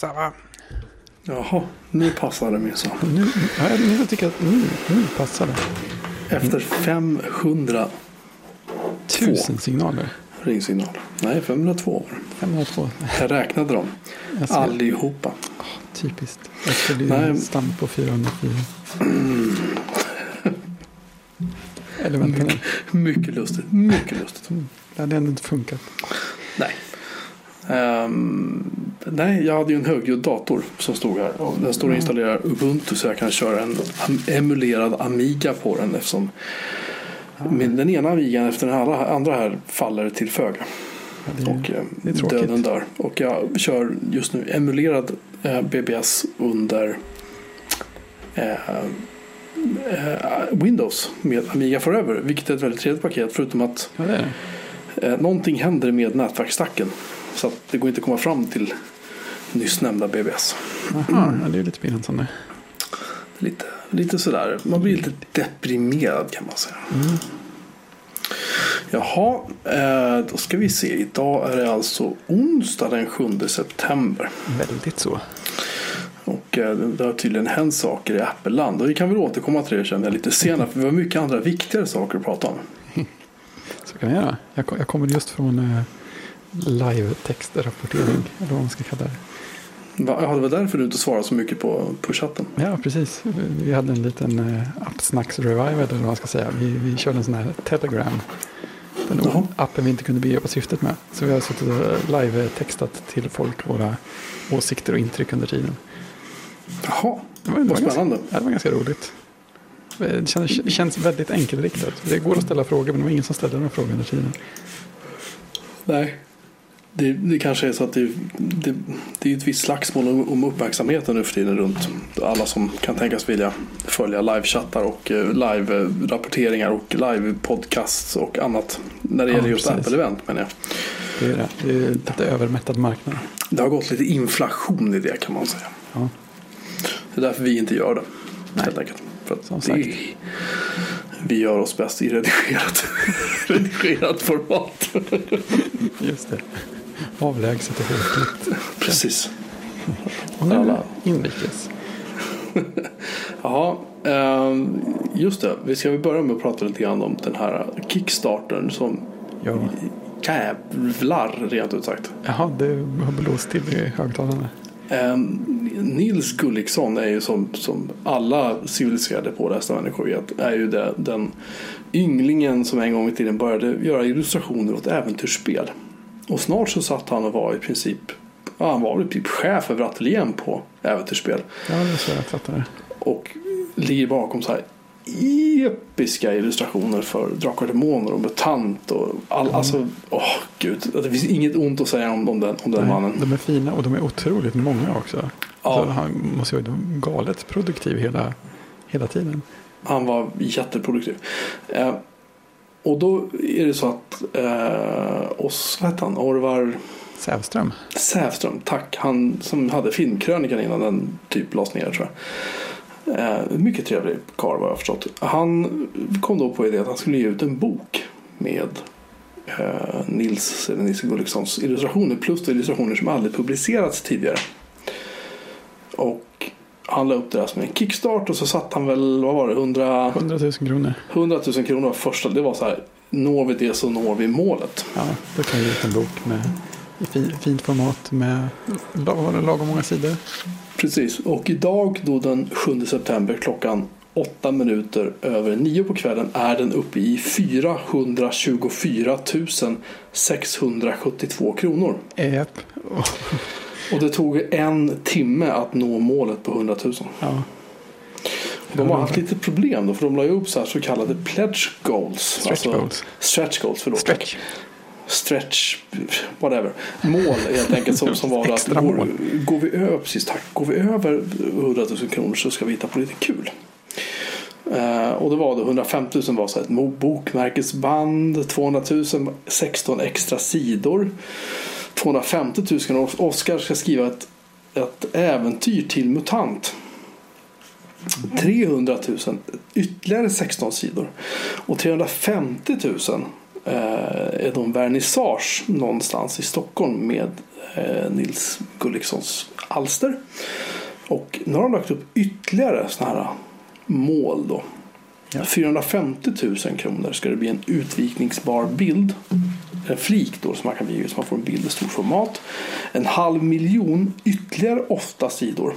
Så va? Jaha, nu passar det minsann. Nu, ja, jag tycker att nu, nu passar det. Efter 500 Tusen signaler. ringsignaler. Nej, 502 var det. 502. Jag räknade dem. Jag Allihopa. Typiskt. Jag skulle Nej. ju stamma på 404. Eller vänta nu. Mycket lustigt. Mycket lustigt. Det hade ändå inte funkat. Nej. Ehm, nej, jag hade ju en högljudd dator som stod här. Och den står och installerar Ubuntu så jag kan köra en emulerad Amiga på den eftersom min, den ena Amigan efter den andra, andra här faller till föga. Det, Och eh, det tråkigt. döden dör. Och jag kör just nu emulerad eh, BBS under eh, eh, Windows med Amiga Forever. Vilket är ett väldigt trevligt paket förutom att ja. Eh, någonting händer med nätverksstacken. Så att det går inte att komma fram till nyss nämnda BBS. Aha, ja, det är lite begränsande. Lite, lite sådär. Man blir lite deprimerad kan man säga. Jaha, eh, då ska vi se. Idag är det alltså onsdag den 7 september. Väldigt så. Och eh, det har tydligen hänt saker i Apple-land. Och vi kan väl återkomma till det känner jag lite senare. För vi har mycket andra viktigare saker att prata om. Så kan vi göra. Jag kommer just från eh, live-textrapportering. Eller vad man ska kalla det. Ja, det var därför du inte svarade så mycket på, på chatten. Ja, precis. Vi hade en liten eh, appsnacks-revival, eller vad man ska säga. Vi, vi körde en sån här Telegram. Den Jaha. appen vi inte kunde begripa syftet med. Så vi har suttit och live-textat till folk våra åsikter och intryck under tiden. Jaha, Det var, det var, vad ganska, spännande. ja, det var ganska roligt. Det känns, känns väldigt enkelriktat. Det går att ställa frågor, men det var ingen som ställde några frågor under tiden. Nej. Det, det kanske är så att det, det, det är ett visst slagsmål om, uppmärksamheten nu för tiden runt alla som kan tänkas vilja följa livechattar och eh, live-rapporteringar och live-podcasts och annat. När det Ja, gäller just. Apple-event menar jag. Det är det. Det är lite övermättad marknad. Det har gått lite inflation i det kan man säga. Ja. Det är därför vi inte gör det. Nej. Helt enkelt. För att det, vi gör oss bäst i redigerat, redigerat format. Just det. Avlägset och folkligt. Precis. Och nu Alla. inrikes. Jaha, ehm, just det. Vi ska börja med att prata lite grann om den här Kickstartern som Ja. jävlar rent ut sagt. Jaha, det har blåst till i högtalarna. Ehm, Nils Gulliksson är ju som, som alla civiliserade pålästa-människor vet, är ju det, den ynglingen som en gång i tiden började göra illustrationer åt äventyrsspel. Och snart så satt han och var i princip, ja, han var väl typ chef över ateljén på äventyrsspel. Ja, det är så jag fattar det. Och ligger bakom så här episka illustrationer för Drakar och Demoner och MUTANT och all, alltså, åh gud. Det finns inget ont att säga om, om den, om den Nej, mannen. De är fina och de är otroligt många också. Ja. Så han måste ju vara galet produktiv hela, hela tiden. Han var jätteproduktiv. Eh, och då är det så att eh, oss, vad hette han, Orvar Sävström. Sävström, tack. Han som hade filmkrönikan innan den typ lades ner tror jag. Eh, mycket trevlig karl vad jag förstått. Han kom då på idén att han skulle ge ut en bok med eh, Nils, eller Nils Gullikssons illustrationer plus illustrationer som aldrig publicerats tidigare. Och han la upp det där som en kickstart och så satt han väl, vad var det, 100, 100 000 kronor. 100 000 kronor var första. Det var så här, når vi det så når vi målet. Ja, då kan jag ge ut en bok med i fi- fint format med lagom många sidor. Precis, och idag då den 7 september klockan 8 minuter över 9 på kvällen är den uppe i 424 672 kronor. Japp. Och det tog en timme att nå målet på 100 000. Ja, De har haft lite problem då för de la ju upp så, här så kallade pledge goals. Stretch goals. Stretch goals, förlåt. stretch. stretch, whatever. Mål helt enkelt som, som var att går, går vi över, precis tack, går vi över 100 000 kronor så ska vi hitta på lite kul. Eh, och det var då 150 000 var så ett bokmärkesband, 200 000 16 extra sidor. 250 000 kronor. Oskar ska skriva ett, ett äventyr till MUTANT. 300 000 ytterligare 16 sidor. Och 350 000 eh, är då en vernissage någonstans i Stockholm med eh, Nils Gullikssons alster. Och nu har de lagt upp ytterligare sådana här mål då. Ja. 450 000 kronor ska det bli en utvikningsbar bild. En flik då som man kan bli så man får en bild i stort format. En halv miljon ytterligare åtta sidor.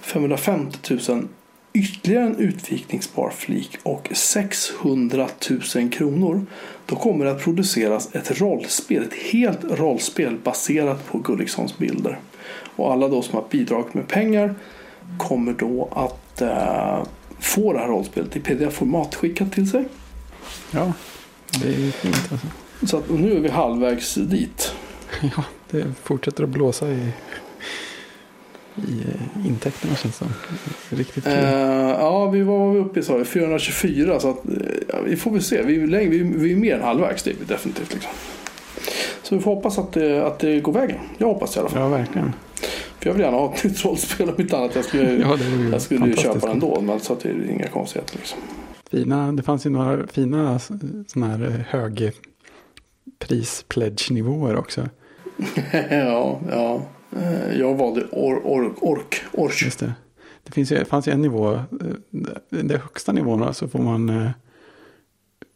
550 000 ytterligare en utvikningsbar flik och 600 000 kronor. Då kommer det att produceras ett rollspel, ett helt rollspel baserat på Gulliksons bilder. Och alla då som har bidragit med pengar kommer då att eh, få det här rollspelet i pdf-format skickat till sig. Ja, det är ju fint alltså. Så att, nu är vi halvvägs dit. Ja, det fortsätter att blåsa i, i eh, intäkterna känns det. Riktigt kul. Eh, ja, vi var uppe i vi, 424 så att, eh, ja, vi får väl se. Vi är, längre, vi, vi är mer än halvvägs, det är vi definitivt. Liksom. Så vi får hoppas att det, att det går vägen. Jag hoppas det i alla fall. Ja, verkligen. För jag vill gärna ha ett nytt rollspel om inte annat. Jag skulle, Ja, ju jag skulle ju köpa den ändå. Men så att det är inga konstigheter. Liksom. Fina, det fanns ju några fina sådana här eh, högpris-pledge-nivåer också. ja, ja. Eh, Jag valde or, or, ork. Orch. Just det. Det finns ju, fanns ju en nivå, eh, den högsta nivån så får man eh,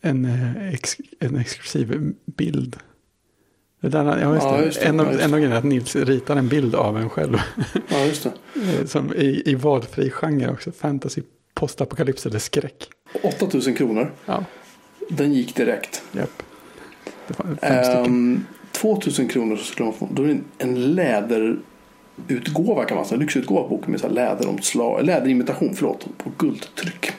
en, ex, en exklusiv bild. Det där, ja, just Ja, det. just det. En, av, en av grejerna är att Nils ritar en bild av en själv. Ja, just det. som i, I valfri genre också. Fantasy, postapokalyps eller skräck. 8000 kronor. Ja, Den gick direkt. japp. Det var fem stycken. Um, 2000 kronor så skulle man få. Då är det en läderutgåva kan man säga. Lyxutgåva av boken med så läderomslag. Läderimitation, förlåt. På guldtryck.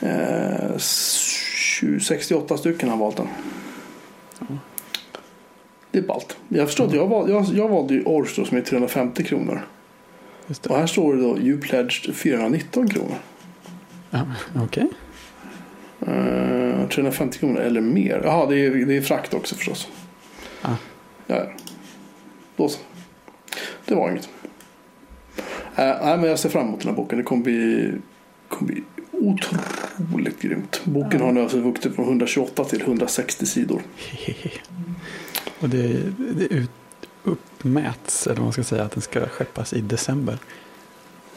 Eh, 20 68 stycken har valt den. Det är ballt. Jag förstår inte. Jag, val, jag, jag valde ju då, som är 350 kronor. Och här står det då You pledged 419 kronor. Ja, Okej. Eh, 350 kronor eller mer. Jaha, det är, det är frakt också förstås. Ah. Ja. Då så. Det var inget. Eh, nej, men jag ser fram emot den här boken. Det kommer bli, kommer bli otroligt grymt. Boken Ja. har nu alltså vuxit från 128 till 160 sidor. Och det, det ut, uppmäts, eller man ska säga, att den ska skeppas i december.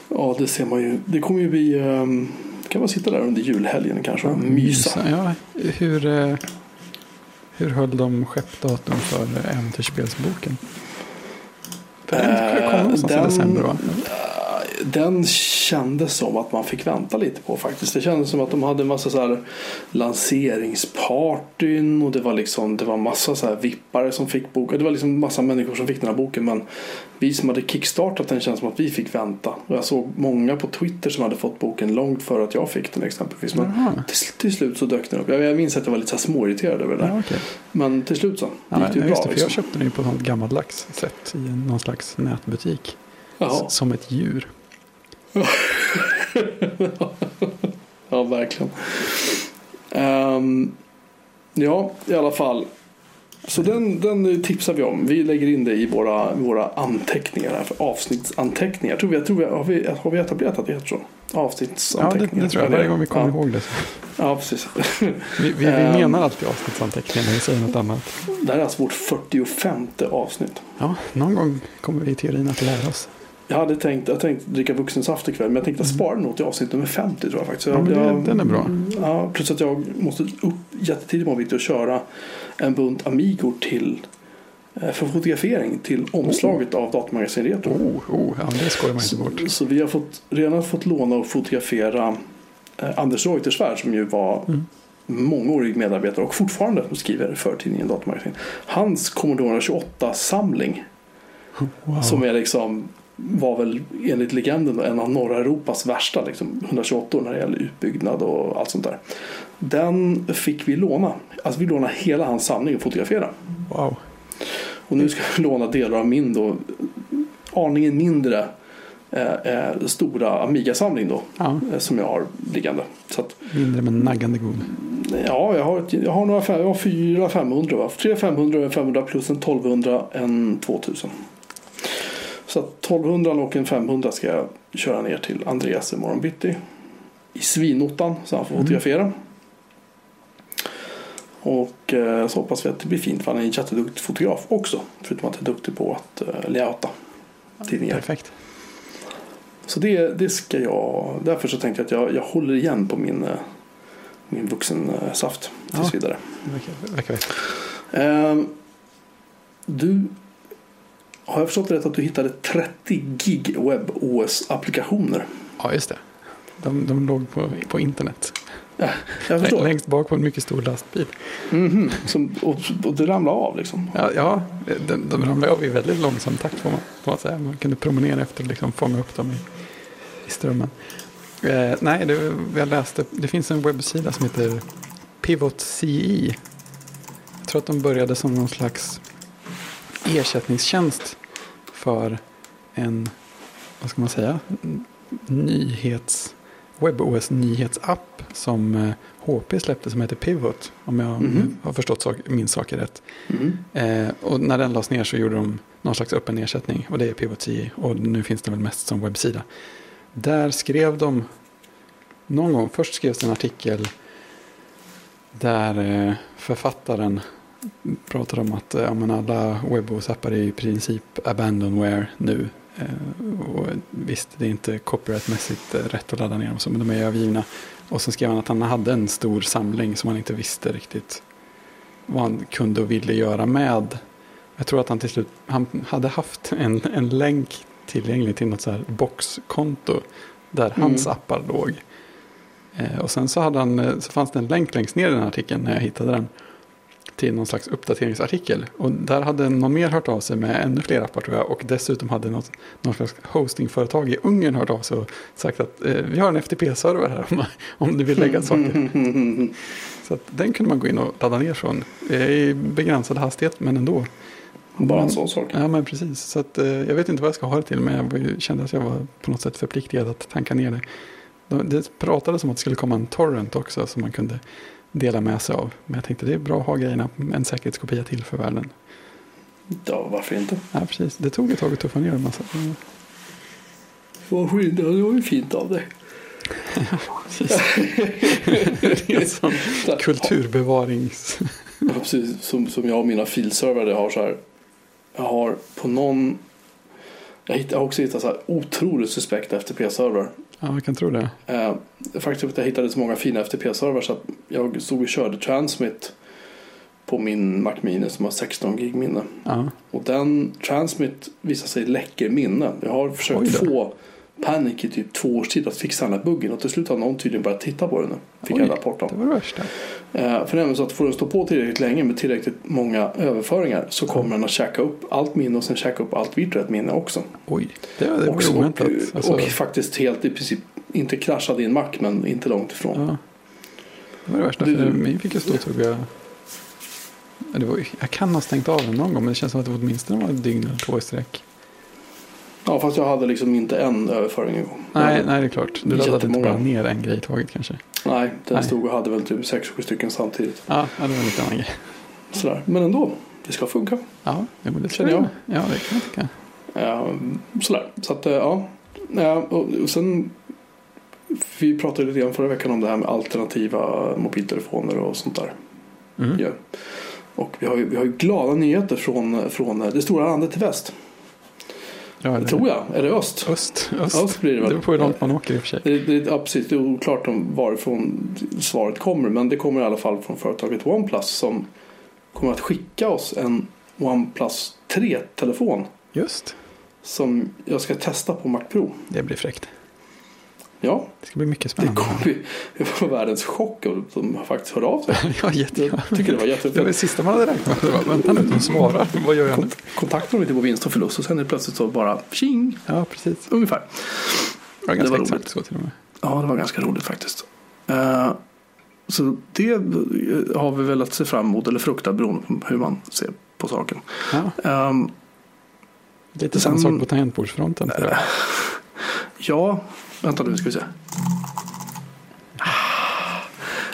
Ja, det ser man ju. Det kommer ju bli... ehm, kan man sitta där under julhelgen kanske och mysa. Ja, hur, eh, hur höll de skeppdatum för äventyrsspelsboken? För Den komma Eh, någonstans i december va? Den kändes som att man fick vänta lite på faktiskt. Det kändes som att de hade en massa så här lanseringspartyn och det var liksom det var massa så här vippare som fick boken. Det var liksom massa människor som fick den här boken men vi som hade kickstartat den känns som att vi fick vänta. Och jag såg många på Twitter som hade fått boken långt före att jag fick den exempelvis. Men till, till slut så dök den upp. Jag, jag minns att jag var lite så här småirriterad över det där. Ja, okej. Men till slut så Ja, gick det ju bra. det, för jag Liksom. köpte den ju på något gammaldags sätt i någon slags nätbutik. Jaha. Som ett djur. Ja, verkligen. Ehm, ja, i alla fall. Så den, den tipsar vi om. Vi lägger in det i våra, våra anteckningar här för avsnittsanteckningar. Tror vi, jag tror vi, har, vi, har vi etablerat att det heter så? Ja, det, Avsnittsanteckningar. det tror jag. Varje gång vi kommer ja. ihåg det. Ja, precis. Vi, vi, vi Ehm. menar alltid avsnittsanteckningar när vi säger något annat. Det här är alltså vårt 45 avsnitt. Ja, någon gång kommer vi i teorin att lära oss. Jag hade tänkt, jag tänkte dricka vuxensaft ikväll men jag tänkte spara nog till avsnitt nummer 50 tror jag faktiskt. Mm. Ja, jag, den är bra. Ja, plus att jag måste upp jättetidigt på morgonen och köra en bunt Amigor till eh, för fotografering till omslaget av Datamagasin Retro. Oh, oh, ja, det skojar man inte bort. Så, så vi har fått, redan fått låna och fotografera eh, Anders Reuterswärd som ju var Mm. mångårig medarbetare och fortfarande skriver för tidningen Datamagasin. Hans Commodore 28-samling Wow. som är liksom var väl enligt legenden en av norra Europas värsta liksom, 128 när det gäller utbyggnad och allt sånt där. Den fick vi låna. Alltså vi lånade hela hans samling och fotografera. wow. Och nu ska vi låna delar av min då aningen mindre eh, eh, stora Amiga-samling då. Ja, Eh, som jag har liggande. Så att, mindre men naggande god. ja, jag har, ett, jag har några jag har fyra 500 va? Tre 500 och en 500 plus en 1200, en 2000. Så att 1200 och en 500 ska jag köra ner till Andreas imorgon bitti. I svinottan så han får Mm. fotografera. Och eh, så hoppas vi att det blir fint för han är en jätteduktig fotograf också. Förutom att han är duktig på att eh, layouta tidningar. Perfekt. Så det, det ska jag, därför så tänkte jag att jag, jag håller igen på min, eh, min vuxensaft tills Ja. vidare. Det verkar-. Ehm, du, har jag förstått rätt att du hittade 30 gig WebOS-applikationer? Ja, just det. De, de låg på, på internet. Ja, jag förstår. Längst bak på en mycket stor lastbil. Mhm, Som, och, och det ramlade av liksom. Ja, ja de, de ramlade av i väldigt långsam takt får man, får man säga. Man kunde promenera efter och liksom fånga upp dem i, i strömmen. Eh, nej, det, jag läste, det finns en webbsida som heter Pivot CE. Jag tror att de började som någon slags ersättningstjänst för en, vad ska man säga, nyhets, WebOS nyhetsapp som eh, HP släppte som heter Pivot. Om jag Mhm. har förstått sak, min saker rätt. Mhm. Eh, och när den lades ner så gjorde de någon slags öppen ersättning. Och det är Pivot CE. Och nu finns det väl mest som webbsida. Där skrev de någon gång. Först skrevs en artikel. Där eh, författaren pratar om att eh, ja, men alla WebOS-appar är i princip abandonware nu. Eh, och visst, det är inte copyrightmässigt eh, rätt att ladda ner dem, så, men de är övergivna. Och sen skrev han att han hade en stor samling som han inte visste riktigt vad han kunde och ville göra med. Jag tror att han till slut han hade haft en, en länk tillgänglig till något så här boxkonto där hans Mm. appar låg. Och sen så, hade han, så fanns det en länk längst ner i den här artikeln när jag hittade den till någon slags uppdateringsartikel. Och där hade någon mer hört av sig med ännu fler appar tror jag. Och dessutom hade något, någon slags hostingföretag i Ungern hört av sig och sagt att eh, vi har en FTP-server här om, om du vill lägga saker. Så att den kunde man gå in och ladda ner från. I begränsad hastighet men ändå. Bara en sån sak. Ja men precis. Så att, eh, jag vet inte vad jag ska ha det till men jag kände att jag var på något sätt förpliktigad att tanka ner det. De- Det pratades om att det skulle komma en torrent också som man kunde dela med sig av. Men jag tänkte det är bra att ha grejerna en säkerhetskopia till för världen. Ja, varför inte? Ja precis. Det tog ett tag att tuffa ner en massa. Varför inte? Det var ju fint av dig. precis. det är en sån kulturbevarings... Ja, precis. Som, som jag och mina filservrar har så här. Jag har på någon. Jag, har också hittat så här otroligt suspekta FTP-servrar. Ja, jag kan tro det. Eh, faktum är att jag hittade så många fina FTP-servrar så att jag stod och körde Transmit på min Mac Mini som har 16 gig minne. Ja, Och den Transmit visar sig läcker minne. Jag har försökt få Panic i typ två års tid att fixa den här buggen och till slut har någon tydligen börjat titta på den nu. Fick jag en rapport det om. var det värsta. Eh, för nämligen så att får den stå på tillräckligt länge med tillräckligt många överföringar så kommer den att käka upp allt minne och sen käka upp allt virtuellt minne också. Oj, det, det var och, och, oväntat. Alltså, och faktiskt helt i princip inte kraschade i en Mac men inte långt ifrån. ja. Det var det värsta. Du- För min fick ju stå och tugga. Ja, Det var, jag kan ha stängt av den någon gång men det känns som att det åtminstone var ett dygn eller två i sträck. Ja fast jag hade liksom inte en överföring igång. Jag Nej, nej, det är klart. Du laddade inte bara ner en grej i taget kanske. Nej, den Nej. stod och hade väl typ 6-7 stycken samtidigt. Ja, det var en lite annan grej. Sådär. Men ändå, det ska funka. Ja, men det Känner tror jag. Ja, det kan jag tycka. Eh, sådär. Så att eh, ja. ja och, och sen vi pratade lite grann förra veckan om det här med alternativa mobiltelefoner och sånt där. Mm. Ja. Och vi har ju, vi har ju glada nyheter från, från det stora landet till väst. Ja, eller, Tror jag. Är det öst? Öst, öst. Öst blir det beror på hur långt man åker i och för sig. Det, det, ja, precis, det är oklart om varifrån svaret kommer. Men det kommer i alla fall från företaget OnePlus som kommer att skicka oss en OnePlus 3-telefon. Just, Som jag ska testa på Mac Pro. det blir fräckt. Ja, Det ska bli mycket det spännande. kommer ju det var världens chock och de faktiskt hört av sig. ja, jätte, Jag tycker det var Det var det jättefint. sista man hade räknat med. Det Vänta nu, de svarar. Vad gör jag nu? Kontaktar de lite på vinst och förlust och sen är det plötsligt så bara tjing, Ja, precis. ungefär. Det var ganska var exakt roligt. så till och med. Ja, det var ganska roligt faktiskt. Eh, så det har vi väl att se fram emot eller frukta beroende på hur man ser på saken. Ja, Ehm, lite samma sak på tangentbordsfronten. jag. ja, vänta nu ska vi se.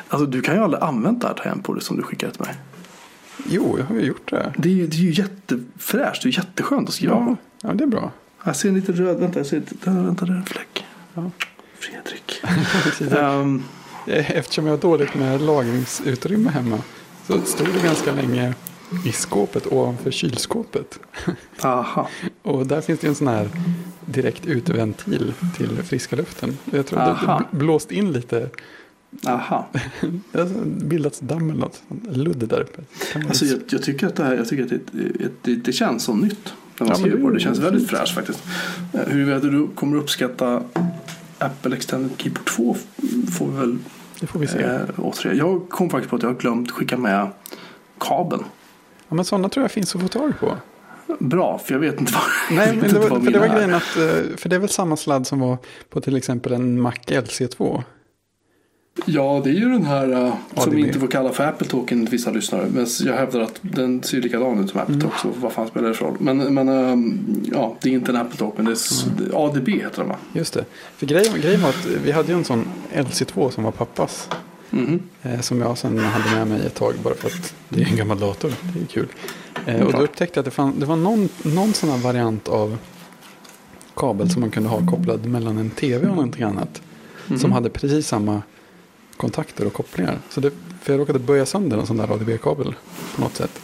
Alltså du kan ju aldrig använda det här tangentbordet som du skickade till mig. Jo, jag har ju gjort det. Det är det är ju jättefräscht, det är jätteskönt att skriva Ja, på. ja, det är bra. Jag ser en liten röd, vänta, jag ser, där, vänta där är en fläck. Ja. Fredrik. Ehm, Eftersom jag har dåligt med lagringsutrymme hemma så stod det ganska länge i skåpet ovanför kylskåpet. Aha. Och där finns det en sån här direkt utventil till friska luften. Jag tror att det Aha. det blåst in lite. Aha. Det har bildats damm eller något. Ludd där uppe. Alltså, jag, jag tycker att det här jag tycker att det, det, det känns som nytt. När man Ja, skriver det- på det. Det känns väldigt fräscht faktiskt. Eh, Huruvida du kommer uppskatta Apple Extended Keyboard 2 får vi väl det får vi se. eh, återigen. Jag kom faktiskt på att jag har glömt skicka med kabeln. Ja, men sådana tror jag finns att få tag på. Bra, för jag vet inte vad, Nej, men det var, för det var grejen att, eh, för det är väl samma sladd som var på till exempel en Mac LC2. Ja, det är ju den här eh, som vi inte får kalla för Apple Talk enligt vissa lyssnare. Men jag hävdar att den ser likadan ut som Apple Mm. Talk. Så vad fan spelar det för roll? Men, men ehm, ja, det är inte en Apple Talk. Men det är Mm. ADB heter den va? Just det. För grejen, grejen var att vi hade ju en sån LC2 som var pappas. Eh, som jag sen hade med mig ett tag bara för att det är en gammal dator. Det är kul. Eh, och då upptäckte jag att det, fann, det var någon, någon sån här variant av kabel som man kunde ha kopplad mellan en tv och någonting annat. Mhm. Som hade precis samma kontakter och kopplingar. Så det, för jag råkade böja sönder en sån där ADB-kabel på något sätt.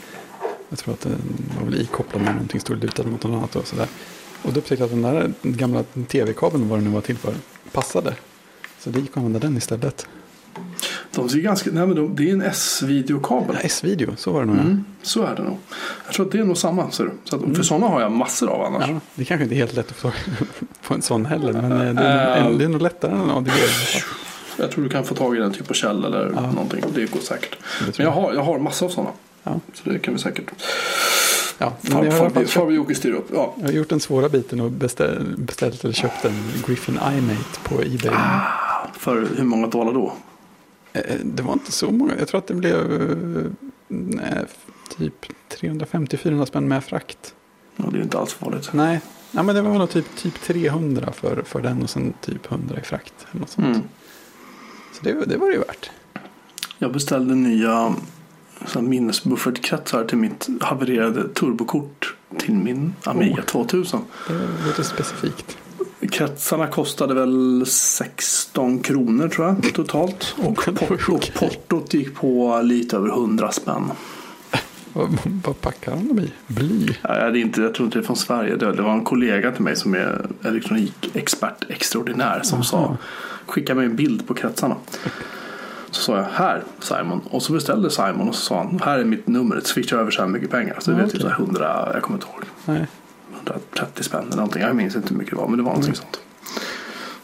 Jag tror att den var väl ikopplad med någonting stod lutad mot något annat och sådär. Och då upptäckte jag att den där gamla tv-kabeln, vad den nu var till för, passade. Så det gick att använda den istället. De ser ganska, nej men de, det är en S-videokabel. Ja, S-video, så var det nog. Mm, så är det nog. Jag tror att det är nog samma. Ser du. Så att, För sådana har jag massor av annars. Ja, det kanske inte är helt lätt att få på en sån heller. Men eh, det är, nog, Äh. det är nog lättare än en ADB. Jag tror du kan få tag i den typ på Kjell eller Ja. någonting. Det går säkert. Det Men jag har, jag har massor av sådana. Ja. Så det kan vi säkert. Ja, men Far, jag, har i alla far, fall far, köpt, vi Jocke styr upp. Ja. jag har gjort den svåra biten och beställ, beställt eller köpt en Griffin iMate på Ebay. Ah. För hur många dollar då? Eh, Det var inte så många. Jag tror att det blev eh, nej, typ 350-400 spänn med frakt. Ja, det är inte alls farligt. Nej, nej men det var nog typ, typ 300 för, för den och sen typ 100 i frakt. Eller något sånt. Mm. Så det, det var det ju värt. Jag beställde nya minnesbuffertkretsar till mitt havererade turbokort till min Amiga Oh. 2000. Det låter specifikt. Kretsarna kostade väl 16 kronor tror jag totalt. Och, Det var ju port, och okej. portot gick på lite över 100 spänn. Vad, packar han dem i? Bly? Ja, det är inte, jag tror inte det är från Sverige. Det var en kollega till mig som är elektronikexpert extraordinär som Aha. sa skicka mig en bild på kretsarna. Så sa jag här Simon och så beställde Simon och så sa han här är mitt nummer, switcha över så här mycket pengar. Så det blev typ så här 100, jag kommer inte ihåg, Nej, 130 spänn eller någonting. Jag minns inte hur mycket det var men det var någonting sånt.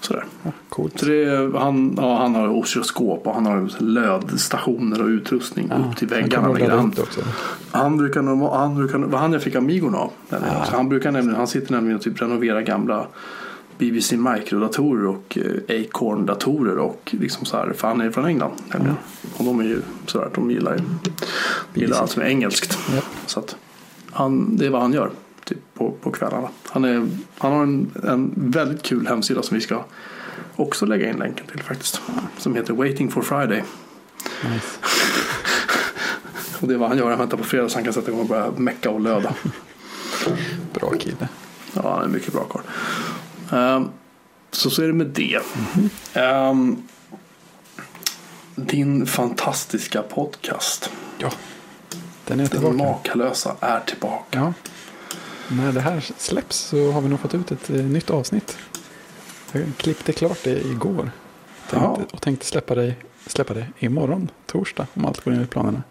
Sådär. ja, coolt. Så det han, ja, han har oscilloskop och han har lödstationer och utrustning Ja, upp till han väggarna. med det också. Han brukar, han brukar, vad han jag fick Amigorna av. Så han, brukar nämligen, han sitter nämligen och typ renoverar gamla BBC Micro-datorer och eh, Acorn-datorer och liksom så här, för han är från England. nämligen. Och de är ju sådär, de gillar ju gillar allt som är engelskt. Ja. Så att han, det är vad han gör typ på, på kvällarna. Han, är, han har en, en väldigt kul hemsida som vi ska också lägga in länken till faktiskt. Som heter Waiting for Friday. Nice. Och det är vad han gör. Han väntar på fredag så han kan sätta igång och börja mecka och löda. Bra kille. Ja, han är mycket bra karl. Ehm, så så är det med det. Ehm, din fantastiska podcast. Ja, den är Den tillbaka. makalösa är tillbaka. Ja. När det här släpps så har vi nog fått ut ett eh, nytt avsnitt. Jag klippte klart det igår. Tänkte, och tänkte släppa det, släppa det imorgon, torsdag, om allt går enligt planerna.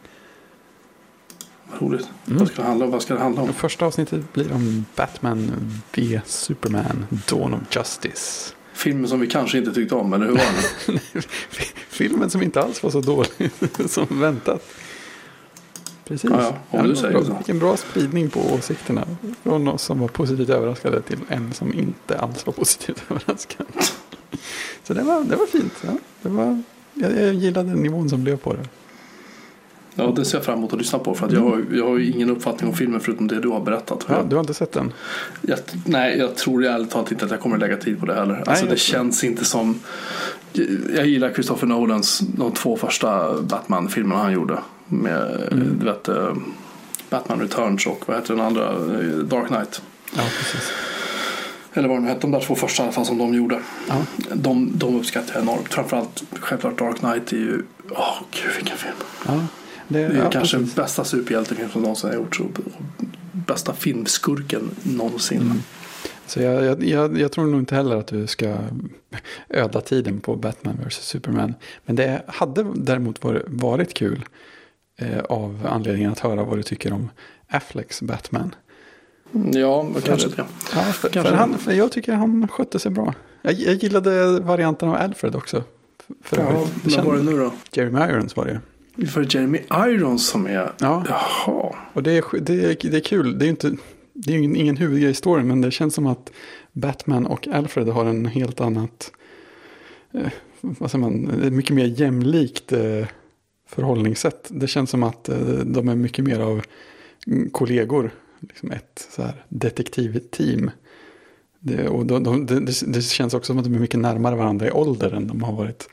Roligt. Mm. Vad ska det handla om? Vad ska det handla om? Första avsnittet blir om Batman v Superman, Dawn of Justice. Filmen som vi kanske inte tyckte om, eller hur var den? Filmen som inte alls var så dålig som väntat. Precis. Ja, ja, om du säger bra, så. Vilken bra spridning på åsikterna. Från oss som var positivt överraskade till en som inte alls var positivt överraskad. Så det var, det var fint. Ja. Det var, jag, jag gillade nivån som blev på det. Ja, det ser jag fram emot att lyssna på. För att jag, har, jag har ju ingen uppfattning om filmen förutom det du har berättat. Ja, du har inte sett den? Jag, nej, jag tror ärligt talat inte att jag kommer att lägga tid på det heller. Alltså, jag det känns inte som... Jag gillar Christopher Nolans de två första Batman-filmerna han gjorde. Med Mm. du vet, eh, Batman Returns och vad heter den andra? Eh, Dark Knight. Ja, precis. Eller vad de hette, de där två första i alla fall som de gjorde. Ja. De, de uppskattar jag enormt. Framförallt självklart Dark Knight är ju... Åh, gud vilken film. Ja. det är ja, kanske den bästa superhjältefilm som någonsin har gjorts. Och bästa filmskurken någonsin. Mm. Så jag, jag, jag, jag, tror nog inte heller att du ska öda tiden på Batman vs. Superman. Men det hade däremot varit, varit kul eh, av anledningen att höra vad du tycker om Afflecks Batman. Ja, kanske det. Ja, för, kanske. För han, för jag tycker han skötte sig bra. Jag, jag gillade varianten av Alfred också. För ja, vad var det nu då? Jeremy Irons var det. För Jeremy Irons som är... Ja. Jaha. Och det är, det, är, det är kul. Det är inte... Det är ingen huvudgrej i storyn, men det känns som att Batman och Alfred har en helt annat, eh, vad säger man, mycket mer jämlikt eh, förhållningssätt. Det känns som att eh, de är mycket mer av kollegor, liksom ett så här detektivteam. Det, och de, de, det, det, känns också som att de är mycket närmare varandra i ålder än de har varit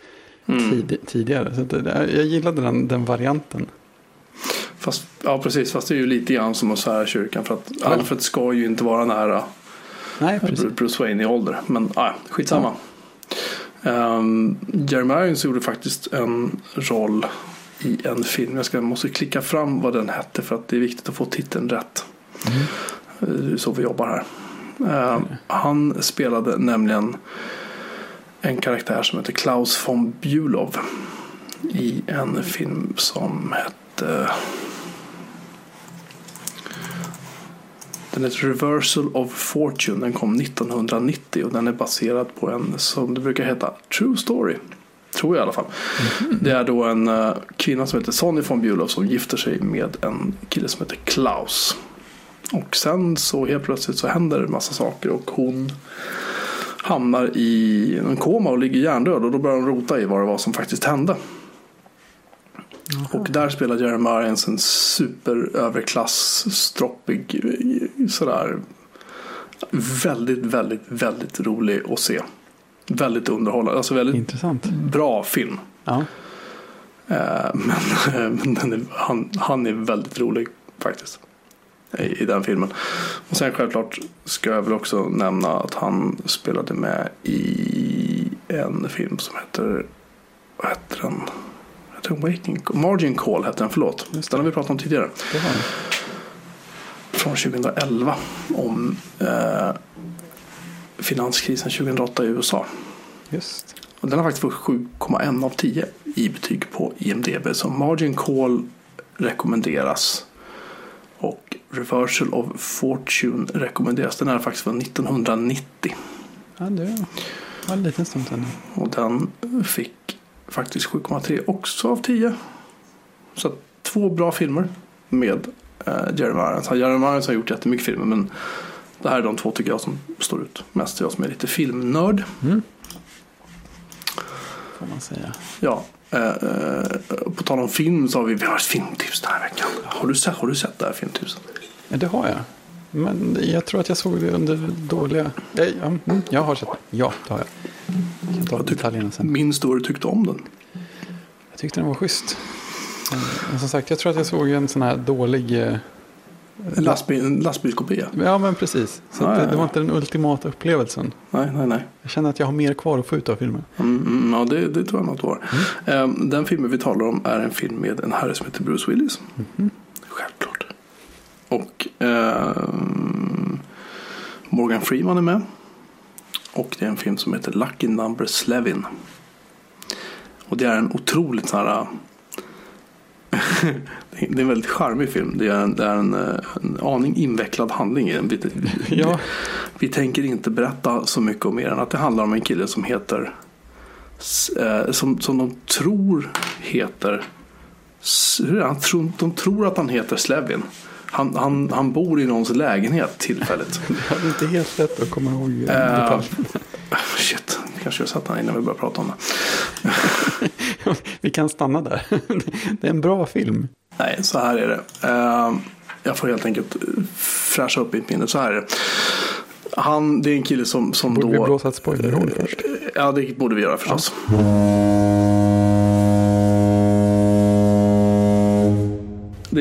mm. tid, tidigare. Så det, jag gillade den, den varianten. Fast, ja, precis. Fast det är ju lite grann som att svära kyrkan. För att ja. Alfred ska ju inte vara nära Nej, precis. Bruce Wayne i ålder. Men ja, skitsamma. Ja. Um, Jeremy Irons gjorde faktiskt en roll i en film. Jag ska, måste klicka fram vad den hette för att det är viktigt att få titeln rätt. Mm. Det är så vi jobbar här. Uh, mm. Han spelade nämligen en karaktär som heter Klaus von Bülow i en film som hette Den heter Reversal of Fortune. Den kom 1990 och den är baserad på en som det brukar heta True Story. Tror jag i alla fall. Mm. Det är då en uh, kvinna som heter Sonny von Bülow som gifter sig med en kille som heter Klaus. Och sen så helt plötsligt så händer det massa saker och hon hamnar i en koma och ligger hjärndöd och då börjar hon rota i vad det var som faktiskt hände. Och där spelar Jeremy Irons en superöverklass, stroppig, sådär väldigt, väldigt, väldigt rolig att se. Väldigt underhållande, alltså väldigt Intressant. bra film. Ja. Eh, men, men är, han, han är väldigt rolig faktiskt. I, I den filmen. Och sen självklart ska jag väl också nämna att han spelade med i en film som heter, vad heter den? hette Waking, Margin Call hette den, förlåt. Den har vi pratat om tidigare. Från 2011 om eh, finanskrisen 2008 i USA. Just. Och den har faktiskt fått 7,1 av 10 i betyg på IMDB. Så Margin Call rekommenderas. Och Reversal of Fortune rekommenderas. Den är faktiskt från 1990. Ja, det var en liten stund sedan. Och den fick faktiskt 7,3 också av 10. Så två bra filmer med eh, Jeremy Irons. Jeremy Irons har gjort jättemycket filmer men det här är de två tycker jag som står ut mest. Jag som är lite filmnörd. Mm. Får man säga. Ja. Eh, eh, på tal om film så har vi, vi har ett filmtips den här veckan. Har du sett, har du sett det här filmtipset? Ja, det har jag. Men jag tror att jag såg det under dåliga... Jag, jag, jag har sett det. Ja, det har jag. Jag tar detaljerna sen. Minns du hur du tyckte om den? Jag tyckte den var schysst. Men som sagt, jag tror att jag såg en sån här dålig... En, lastbil, en lastbilskopia? Ja, men precis. Så nej, det, det, var inte den ultimata upplevelsen. Nej, nej, nej. Jag känner att jag har mer kvar att få ut av filmen. Mm, mm, ja, det, det tror jag nog har. Mm. Um, den filmen vi talar om är en film med en herre som heter Bruce Willis. Mm. Självklart. Och um, Morgan Freeman är med. Och det är en film som heter Lucky Number Slevin. Och det är en otroligt så här det är en väldigt charmig film. Det är en, det är en, en aning invecklad handling i den. Vi, ja. vi tänker inte berätta så mycket om mer än att det handlar om en kille som heter eh, som, som de tror heter hur är det? De tror att han heter Slevin. Han, han, han bor i någons lägenhet tillfälligt. Det är inte helt lätt att komma ihåg uh, Shit, kanske jag satt här innan vi började prata om det. vi kan stanna där. det är en bra film. Nej, så här är det. Uh, jag får helt enkelt fräscha upp mitt minne. Så här är det. Han, det är en kille som, som borde då... Borde vi blåsa ett spoilerhål först? Ja, det borde vi göra förstås. Ja.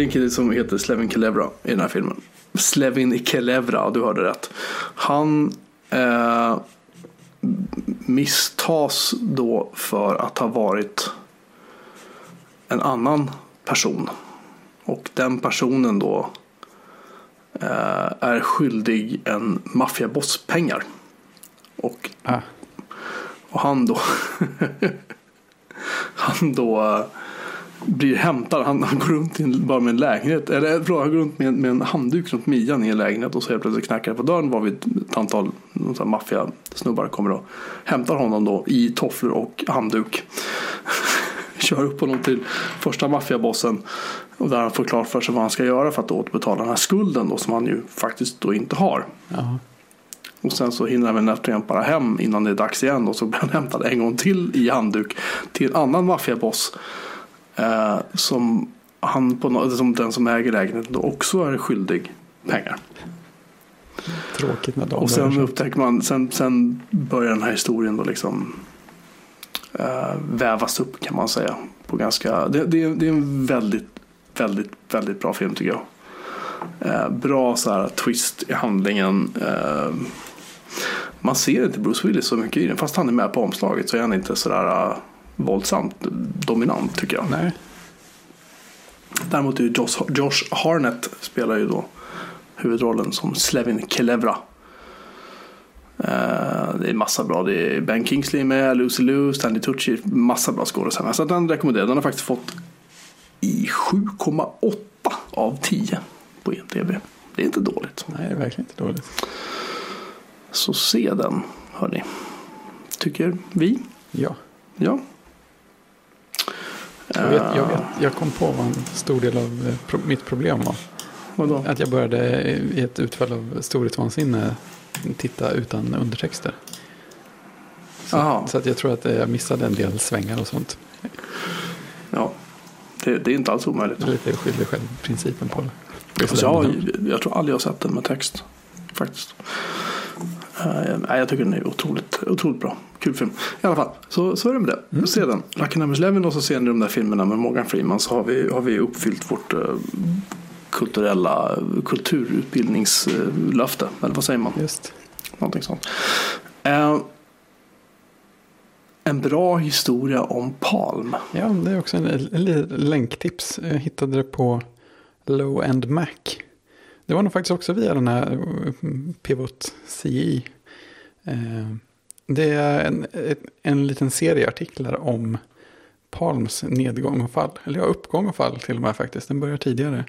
En kille som heter Slevin Kelevra i den här filmen. Slevin Kelevra, du hörde rätt. Han eh, misstas då för att ha varit en annan person Och den personen då eh, är skyldig en maffiaboss pengar. Och, Ah, och han då han då eh, blir hämtad. Han, han går runt en, bara med en lägenhet. Eller förlåt, han går runt med, med en handduk runt midjan i en lägenhet. Och så helt plötsligt knackar det på dörren. Var vi ett antal maffiasnubbar kommer och hämtar honom då i tofflor och handduk. Kör upp honom till första maffiabossen. Och där han får klart för sig vad han ska göra för att återbetala den här skulden då, som han ju faktiskt då inte har. ja. Och sen så hinner han väl nätt bara hem innan det är dags igen. Och så blir han hämtad en gång till i handduk till en annan maffiaboss. Eh, som han på som den som äger lägenheten då också är skyldig pengar. Tråkigt när de Och sen upptäcker man, sen, sen börjar den här historien då liksom eh, vävas upp kan man säga. På ganska, det, det, är- det är en väldigt, väldigt, väldigt bra film tycker jag. Eh, bra så här twist i handlingen. Eh, man ser inte Bruce Willis så mycket i den. Fast han är med på omslaget så är han inte sådär uh, våldsamt dominant tycker jag. Nej, Däremot är Josh, Josh Harnett spelar ju då huvudrollen som Slevin Kelevra. Eh, det är massa bra. Det är Ben Kingsley med, Lucy Liu, Stanley Tucci. Massa bra skådespelare. Så den rekommenderar Den har faktiskt fått i 7,8 av 10 på IMDB. Det är inte dåligt. nej, det är verkligen inte dåligt. Så se den, hörni. Tycker vi. Ja, Ja. Jag, vet, jag, Eh, vet, jag kom på vad en stor del av eh, pro, mitt problem var. Vadå? Att jag började i ett utfall av storhetsvansinne titta utan undertexter. Så, så att jag tror att jag missade en del svängar och sånt. Ja. Det, det är inte alls omöjligt. Det är lite skyldig själv principen på det. Alltså, jag, jag tror aldrig jag har sett den med text. Faktiskt. Uh, jag tycker den är otroligt, otroligt bra. Kul film. I alla fall, så, så är det med det. Mm. Se den. Lucky 11 och så ser ni de där filmerna med Morgan Freeman så har vi, har vi uppfyllt vårt eh, kulturella kulturutbildningslöfte. Eller vad säger man? Just. Någonting sånt. Eh, en bra historia om Palm. Ja, det är också en, en, en länktips. Jag hittade det på Low End Mac. Det var nog faktiskt också via den här eh, Pivot CI. Eh, Det är en, en, en liten serie artiklar om Palms nedgång och fall. Eller ja, uppgång och fall till och med faktiskt. Den börjar tidigare.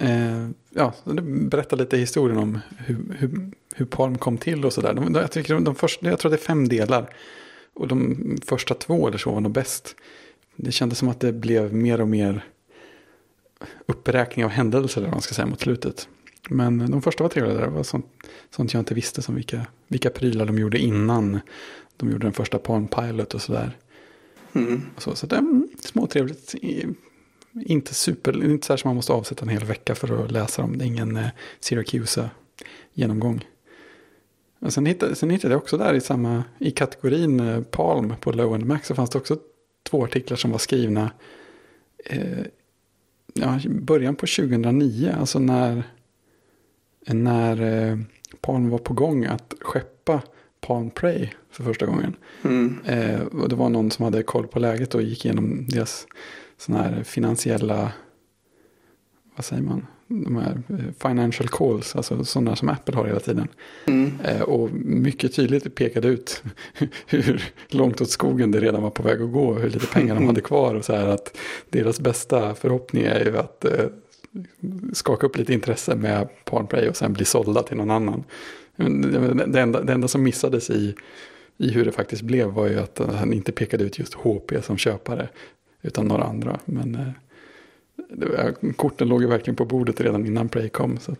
Eh, ja, berättar lite historien om hur, hur, hur Palm kom till och sådär. Jag, tycker de, de första, jag tror det är fem delar. Och de första två eller så var nog bäst. Det kändes som att det blev mer och mer uppräkning av händelser eller vad man ska säga mot slutet. Men de första var trevliga. Det var sånt, sånt jag inte visste som vilka, vilka prylar de gjorde innan de gjorde den första Palm Pilot och sådär. Och så så det är mm, småtrevligt. Inte super, inte så här som man måste avsätta en hel vecka för att läsa dem. Det är ingen eh, Syracuse-genomgång. Sen, hittade, sen hittade jag också där i samma, i kategorin eh, Palm på Low and Max så fanns det också två artiklar som var skrivna eh, ja, början på 2009. Alltså när, när eh, Palm var på gång att skeppa Palm Prey för första gången. Mm. Eh, och det var någon som hade koll på läget och gick igenom deras sådana här finansiella, vad säger man, de här eh, financial calls, alltså sådana som Apple har hela tiden. Mm. Eh, och mycket tydligt pekade ut hur långt åt skogen det redan var på väg att gå, hur lite pengar de hade kvar och så här att deras bästa förhoppning är ju att eh, skaka upp lite intresse med Palm Prey och sen bli sålda till någon annan. Det, enda, det enda som missades i, i hur det faktiskt blev var ju att han inte pekade ut just HP som köpare utan några andra. Men korten låg ju verkligen på bordet redan innan Prey kom. Så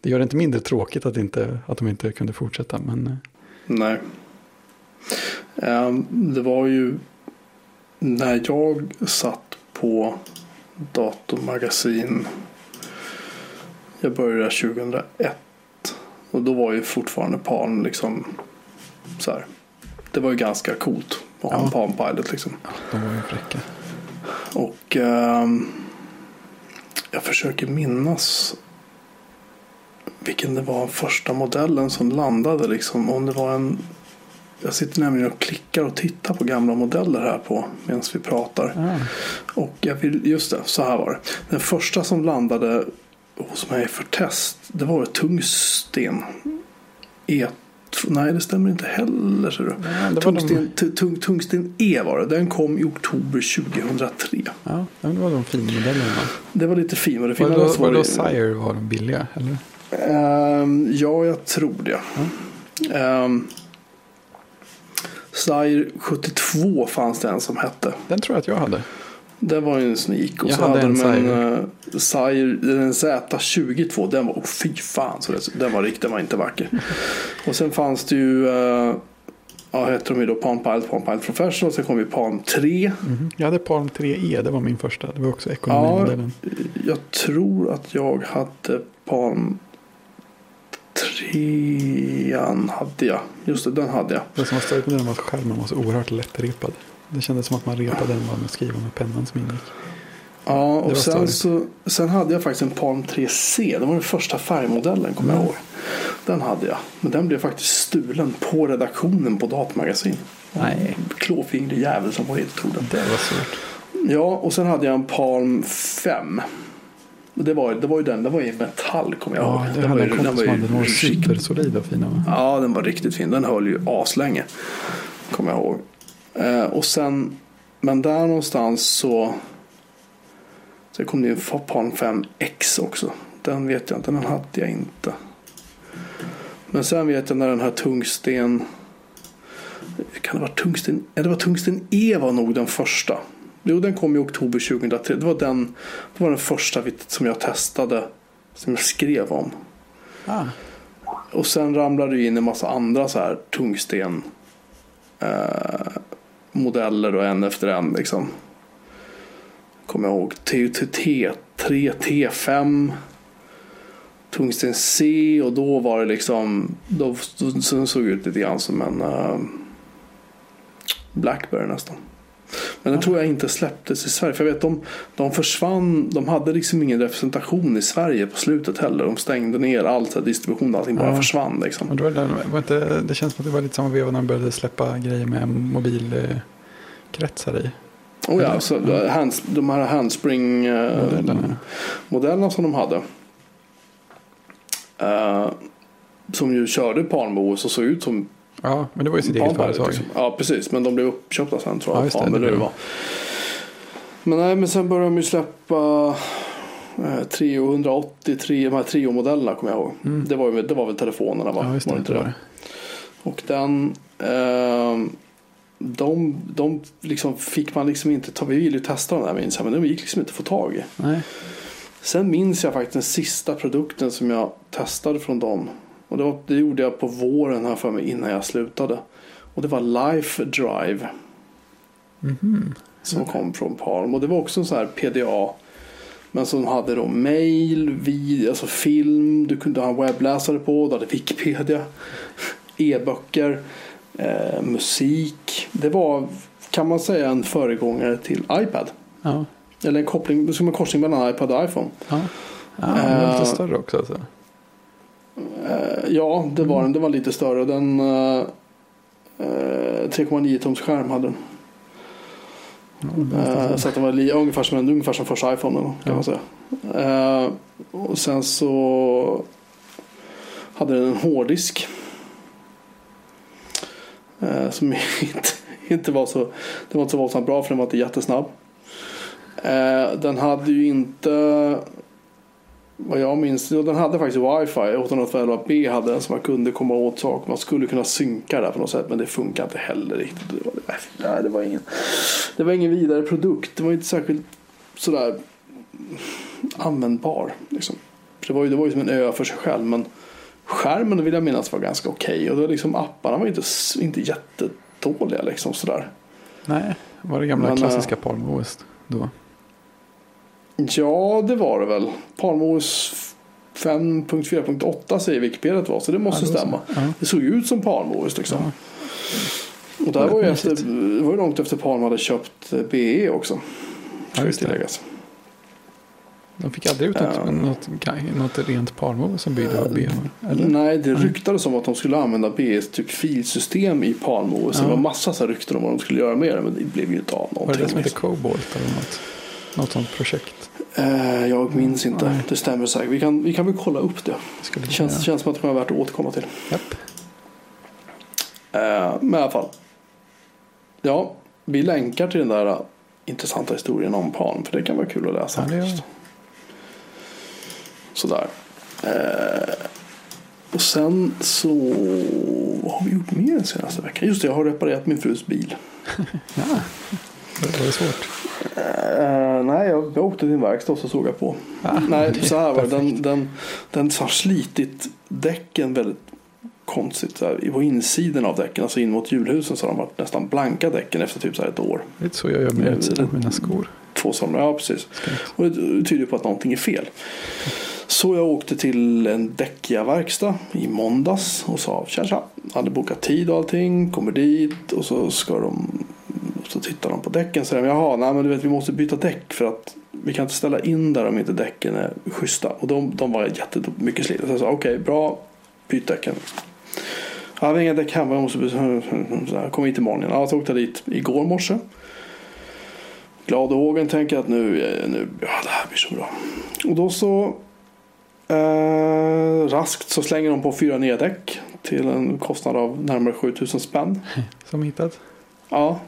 det gör det inte mindre tråkigt att, inte, att de inte kunde fortsätta. Men eh, Nej. Ehm, Det var ju när jag satt på datormagasin. Jag började 2001. Och då var ju fortfarande Palm liksom så här. Det var ju ganska coolt att ha en. Palm Pilot liksom. ja, de var ju fräcka. Och ehm, jag försöker minnas vilken det var första modellen som landade liksom. Om det var en jag sitter nämligen och klickar och tittar på gamla modeller här på medan vi pratar. Ah, Och jag vill, just det, så här var det. Den första som landade hos mig för test, det var ett tungsten. E Nej, det stämmer inte heller. Var de- Tungsten, t- tung, tungsten E var det. Den kom i oktober 2003. ja, det var de fina modellerna. Det var lite fin. Och det Var då, var var då det- Sire var de billiga? Eller? Ehm, ja, jag tror det. Um, Sire 72 fanns det en som hette. Den tror jag att jag hade. Det var ju en sneak. Och Jag så hade hade, de en Sire. Sire, en Z22. Den var, oh, fy fan, så det, den var riktigt, den var inte vacker. och sen fanns det ju, uh, ja hette de ju då Palm Pilot, Palm Pilot Professional. Sen kom ju Palm 3. Mhm. Jag hade Palm 3E, det var min första. Det var också ekonomimodellen. Jag tror att jag hade Palm 3 hade jag. Just det, den hade jag. Det som var störigt med den var att skärmen var så oerhört lättrepad. Det kändes som att man repade den bara med skriva med pennan som ingick. Ja, var och sen, så, sen hade jag faktiskt en Palm 3C. Det var den första färgmodellen kommer jag Mm. ihåg. Den hade jag. Men den blev faktiskt stulen på redaktionen på Datamagasin. Nej. Klåfingrig jävel som var helt tog den. Det var svårt. Ja, och sen hade jag en Palm 5. Och Det var, det var ju den, det var i metall kommer jag Ja, ihåg. det Den var ju- den var ju några riktigt- supersolida och fina. Va? Ja, den var riktigt fin. Den höll ju aslänge. Kommer jag ihåg. Eh, och sen, men där någonstans så. Sen kom det en Palm 5X också. Den vet jag inte, den hade jag inte. Men sen vet jag när den här tungsten. Kan det vara tungsten? Ja, det var tungsten E var nog den första. Jo, den kom i oktober 2003. Det var den, det var den första som jag testade. Som jag skrev om. Ah, Och sen ramlar det in en massa andra så här tungsten eh, modeller och en efter en liksom. Kommer jag ihåg TUTT 3 T5 Tungsten C och då var det liksom då, då, så den ut lite grann som en uh, Blackberry nästan. Men den tror jag inte släpptes i Sverige. För jag vet de, de försvann. De hade liksom ingen representation i Sverige på slutet heller. De stängde ner allt distribution och allting bara Ja. försvann liksom. och då var det, var inte, det känns som att det var lite samma veva när de började släppa grejer med mobilkretsar i. Oh ja, så Ja. hands, de här handspring eh, som de hade. Eh, som ju körde Palm-OS och såg ut som Ja, men det var ju sitt eget företag. liksom. Ja, precis. Men de blev uppköpta sen tror Ja, jag. just det, Palm, det det var. Men nej, men sen började de ju släppa eh, Trio 180, tre, de här Trio-modellerna kommer jag ihåg. Mm. Det, var ju, det var väl telefonerna va? Ja, just det. Var det inte det. Och den ehm, de, de liksom fick man liksom inte ta. Vi ville ju testa den där minns jag. Men de gick liksom inte att få tag i. Nej. Sen minns jag faktiskt den sista produkten som jag testade från dem. Och det, var, det gjorde jag på våren här för mig innan jag slutade. Och det var Life Drive Mhm. som kom från Palm. Och det var också en sån här PDA. Men som hade då mail, video, alltså film. Du kunde ha en webbläsare på. Du hade Wikipedia. E-böcker. Eh, musik. Det var kan man säga en föregångare till iPad. Ja. Eller en koppling, som en korsning mellan iPad och iPhone. Ja. Ja, den var Eh, lite större också. Alltså. Eh, ja, det var den. Den var lite större. Den eh, eh, 3,9 tums skärm hade den. Det Eh, så. att den var ungefär som, en, ungefär som första iPhone kan Ja. man säga. Eh, och sen så hade den en hårddisk. Eh, som inte, inte var så, den var inte så våldsamt bra för den var inte jättesnabb. Eh, den hade ju inte vad jag minns, den hade faktiskt wifi. 802.11b hade den så man kunde komma åt saker. Man skulle kunna synka där på något sätt men det funkar inte heller riktigt. Det var, nej, det var ingen, det var ingen vidare produkt. Det var inte särskilt sådär användbar. Liksom. Det, var ju, det var ju som en ö för sig själv men skärmen vill jag minnas var ganska okej. Och det var liksom, apparna var inte, inte jättedåliga liksom sådär. Nej, var det gamla Men, klassiska Palm OS då? Ja, det var det väl. Palmos 5.4.8 säger Wikipedia att det var, så det måste Ja, det så. stämma. Ja. Det såg ju ut som Palmos liksom. Ja. Och där Väldigt var ju efter, det var ju långt efter Palm hade köpt eh, BE också. Ja, Ska det. tilläggas. De fick aldrig ut Ja. något, något, något rent Palmo som byggde BH? Eller? Nej, det ryktades om att de skulle använda BS typ filsystem i Palmo. Så Ja. det var massa så rykten om vad de skulle göra med det. Men det blev ju inte av Var det någonting. det som heter liksom. Cobalt eller något? Något sånt projekt? Eh, jag minns inte. Nej. Det stämmer säkert. Vi kan, vi kan väl kolla upp det. Det känns, känns som att det kommer vara värt att återkomma till. Japp. Eh, men i alla fall. Ja, vi länkar till den där eh, intressanta historien om Palm. För det kan vara kul att läsa. Ja, det gör. Sådär. Eh, och sen så vad har vi gjort mer den senaste veckan? Just det, jag har reparerat min frus bil. Ja. Det var svårt. Eh, nej, jag, jag åkte till en verkstad och så såg jag på. Ah, nej, det är så här var det. Den, den, den har slitit däcken väldigt konstigt. Så här, på insidan av däcken, alltså in mot hjulhusen, så har de varit nästan blanka däcken efter typ så här ett år. Lite så jag gör med utsidan på mina skor. Två somrar, ja precis. Och det tyder på att någonting är fel. Så jag åkte till en däckiga-verkstad i måndags och sa tja tja. Hade bokat tid och allting, kommer dit och så ska de så tittar de på däcken och säger de, jaha, nej men du vet vi måste byta däck för att vi kan inte ställa in där om inte däcken är schyssta. Och de, de var jättemycket slitna. Så jag sa okej, bra, byt däcken. Jag har inga däck hemma, jag måste byta. Kom hit imorgon igen. Ja, så åkte jag dit igår morse. Glad i hågen, tänker att nu, eh, nu, ja det här blir så bra. Och då så eh, raskt så slänger de på fyra nya däck till en kostnad av närmare 7000 spänn. Som hittat. Ja.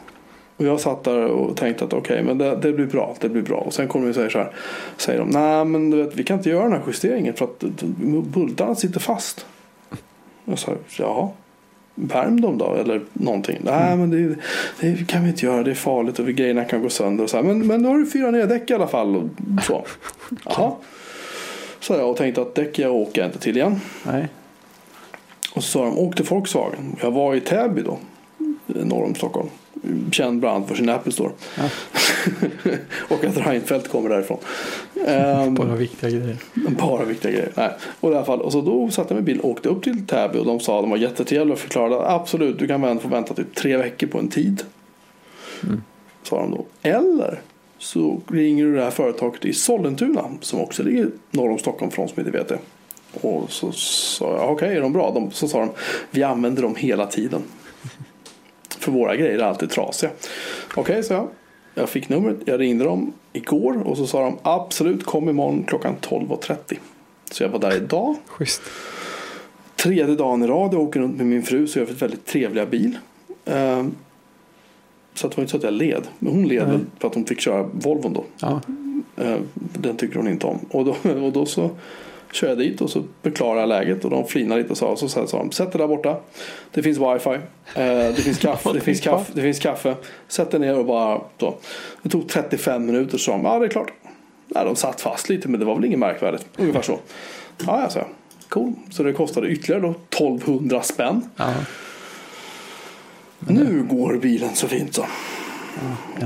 Och jag satt där och tänkte att okej, men det, det blir bra, det blir bra. Och sen kommer de och säger så här, säger de, nej men vet, vi kan inte göra den här justeringen för att bultarna sitter fast. Jag sa, ja, värm dem då eller någonting. Nej men det, det kan vi inte göra, det är farligt och grejerna kan gå sönder. Och så här, men, men då har du fyra nya däck i alla fall. Och så. Jaha. Så jag och tänkte att däck jag åker inte till igen. Nej. Och så sa de, åk till Volkswagen. Jag var i Täby då, norr om Stockholm. Känd bland annat för sin Apple Store. Ja. och att Reinfeldt kommer därifrån. Ehm, Bara viktiga grejer. bara viktiga grejer. Nej. Och, i alla fall, och så då satte jag mig i bil och åkte upp till Täby och de sa de var jättetrevliga och förklarade att absolut du kan få vänta typ tre veckor på en tid. Mm. Sa de då. Eller så ringer du det här företaget i Sollentuna som också ligger norr om Stockholm för de som inte vet det. Och så sa jag okej är de bra? De, så sa de vi använder dem hela tiden. För våra grejer är alltid trasiga. Okej så jag. Jag fick numret, jag ringde dem igår och så sa de absolut kom imorgon klockan 12.30. Så jag var där idag. Schysst. Tredje dagen i rad jag åker runt med min fru så jag ett väldigt trevliga bil. Ehm, Så det var inte så att jag led. Men hon led Nej. för att hon fick köra Volvon då. Ja. Eh, Den tycker hon inte om. Och då, och då så kör jag dit och så förklarar jag läget och de flinar lite och sa, så sa de sätt dig där borta. Det finns wifi. Eh, Det finns kaffe. det, finns kaffe det finns kaffe. Sätt dig ner och bara så. Det tog 35 minuter så de, ja det är klart. Nej, de satt fast lite men det var väl inget märkvärdigt. Ungefär så. Ja, jag sa Cool. Så det kostade ytterligare då 1200 spänn. ja. Nu går bilen så fint så.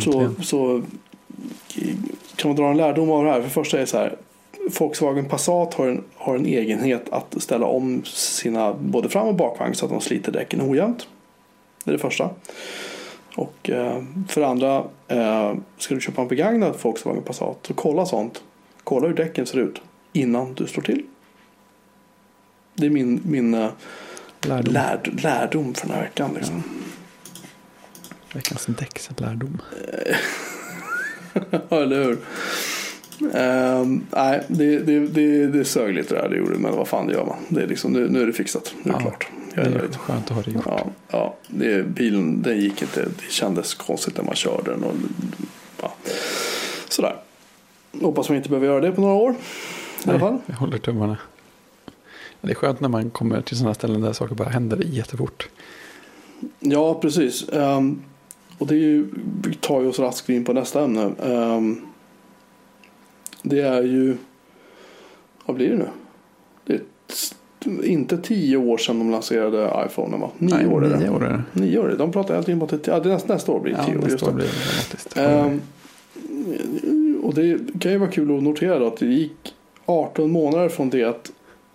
Så, Äntligen. så kan man dra en lärdom av det här. För det första är det så här. Volkswagen Passat har en, har en egenhet att ställa om sina både fram och bakvagn så att de sliter däcken ojämnt. Det är det första. Och eh, för det andra, eh, ska du köpa en begagnad Volkswagen Passat så kolla sånt. Kolla hur däcken ser ut innan du slår till. Det är min, min eh, Lärdom. lärd, lärdom för den här veckan. Liksom. Veckans däckslärdom. Ja, eller hur? Ehm, nej, det, det, det, det sög lite där det gjorde, men vad fan det gör man. Det är liksom, nu, nu är det fixat. Nu är det Ja, klart. Det Jag är är nöjd. skönt att ha det gjort. Ja, ja det, bilen den gick inte. Det kändes konstigt när man körde den. Och, ja. Sådär. Hoppas man inte behöver göra det på några år. I alla fall. jag håller tummarna. Det är skönt när man kommer till sådana ställen där saker bara händer jättefort. Ja, precis. Ehm, och det är ju, vi tar ju oss raskt in på nästa ämne. Ehm, det är ju, vad blir det nu? Det är inte tio år sedan de lanserade iPhone va? Nio Nej, år är det. Nio år är det. Nio år är det. De pratar tiden om att det, ja, det nästa, nästa år blir det Ja, tio år. Just nästa år blir det. Ehm, och det kan ju vara kul att notera då att det gick 18 månader från det att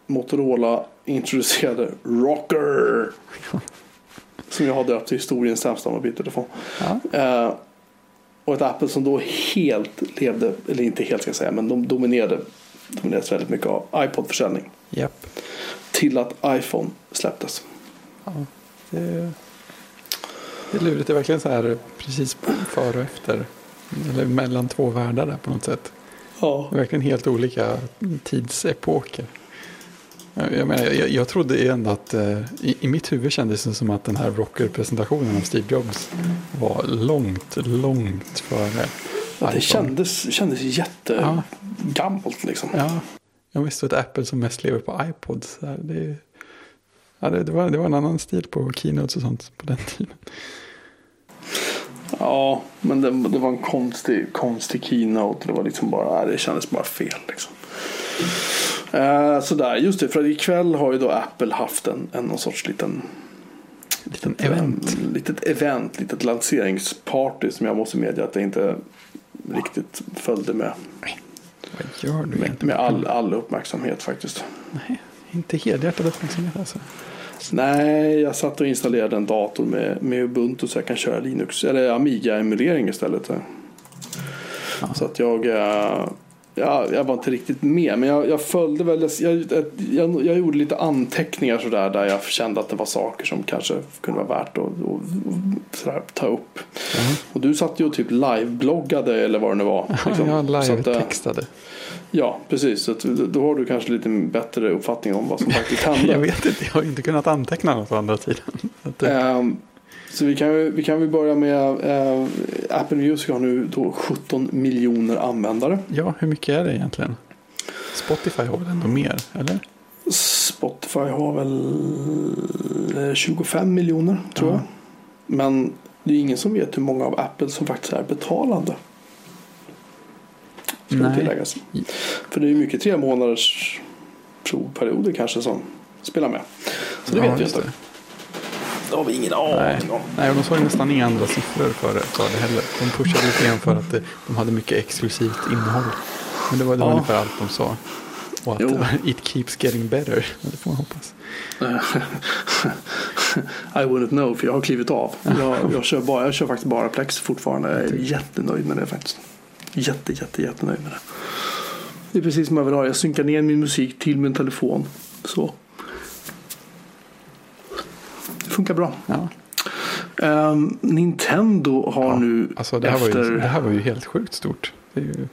Motorola introducerade Rocker. Som jag har döpt till historiens sämsta mobiltelefon. ja. Eh, och ett Apple som då helt levde, eller inte helt ska jag säga, men de dominerade, dominerades väldigt mycket av iPod-försäljning. Japp. Till att iPhone släpptes. Ja, det, det är lurigt. Det är verkligen så här precis före och efter. Eller mellan två världar där på något sätt. Ja. Det är verkligen helt olika tidsepoker. Jag, jag, menar, jag, jag trodde ändå att eh, i, i mitt huvud kändes det som att den här rocker-presentationen av Steve Jobs var långt, långt före. Det iPhone. kändes, kändes jättegammalt liksom. Ja, jag visste att Apple som mest lever på iPods. Det, ja, det, det, var, det var en annan stil på keynotes och sånt på den tiden. Ja, men det, det var en konstig, konstig keynote. Det var liksom bara, det kändes bara fel liksom. Eh, sådär, just det. För att ikväll har ju då Apple haft en, en någon sorts liten Liten event. En, litet event, litet lanseringsparty som jag måste medge att jag inte riktigt följde med. Vad gör du Med, med all, all uppmärksamhet faktiskt. Nej, inte helhjärtad uppmärksamhet alltså. Nej, jag satt och installerade en dator med, med Ubuntu så jag kan köra Linux eller Amiga-emulering istället. Ja. Så att jag, eh, ja, jag var inte riktigt med. Men jag, jag följde väl, jag, jag, jag gjorde lite anteckningar sådär där jag kände att det var saker som kanske kunde vara värt att, att sådär, ta upp. Ja. Och du satt ju och typ live-bloggade eller vad det nu var. liksom. jag eh, live-textade. Ja, precis. Så då har du kanske lite bättre uppfattning om vad som faktiskt hände. Jag vet inte, jag har inte kunnat anteckna något å andra sidan. Ehm, så vi kan, vi kan väl börja med eh, Apple Music har nu då 17 miljoner användare. ja, hur mycket är det egentligen? Spotify har väl ändå mer, eller? Spotify har väl eh, 25 miljoner tror Ja. jag. Men det är ingen som vet hur många av Apple som faktiskt är betalande. Ska Nej. tilläggas. För det är ju mycket tre månaders provperioder kanske som spelar med. Så det Ja, vet vi inte. Det. Har vi ingen Nej. aning om. Nej, de sa ju nästan inga andra siffror för det, för det heller. De pushade lite grann för att det, de hade mycket exklusivt innehåll. Men det var, det var Ja. ungefär allt de sa. Och att Jo. it keeps getting better. Det får man hoppas. I wouldn't know för jag har klivit av. Jag, jag, kör, bara, jag kör faktiskt bara Plex fortfarande. Jag är jättenöjd med det faktiskt. Jätte, jätte, jättenöjd med det. Det är precis som jag vill ha. Jag synkar ner min musik till min telefon. Så. Det funkar bra. Ja. Ehm, Nintendo har Ja, nu Alltså det här, var efter... ju, det här var ju helt sjukt stort. Det är ju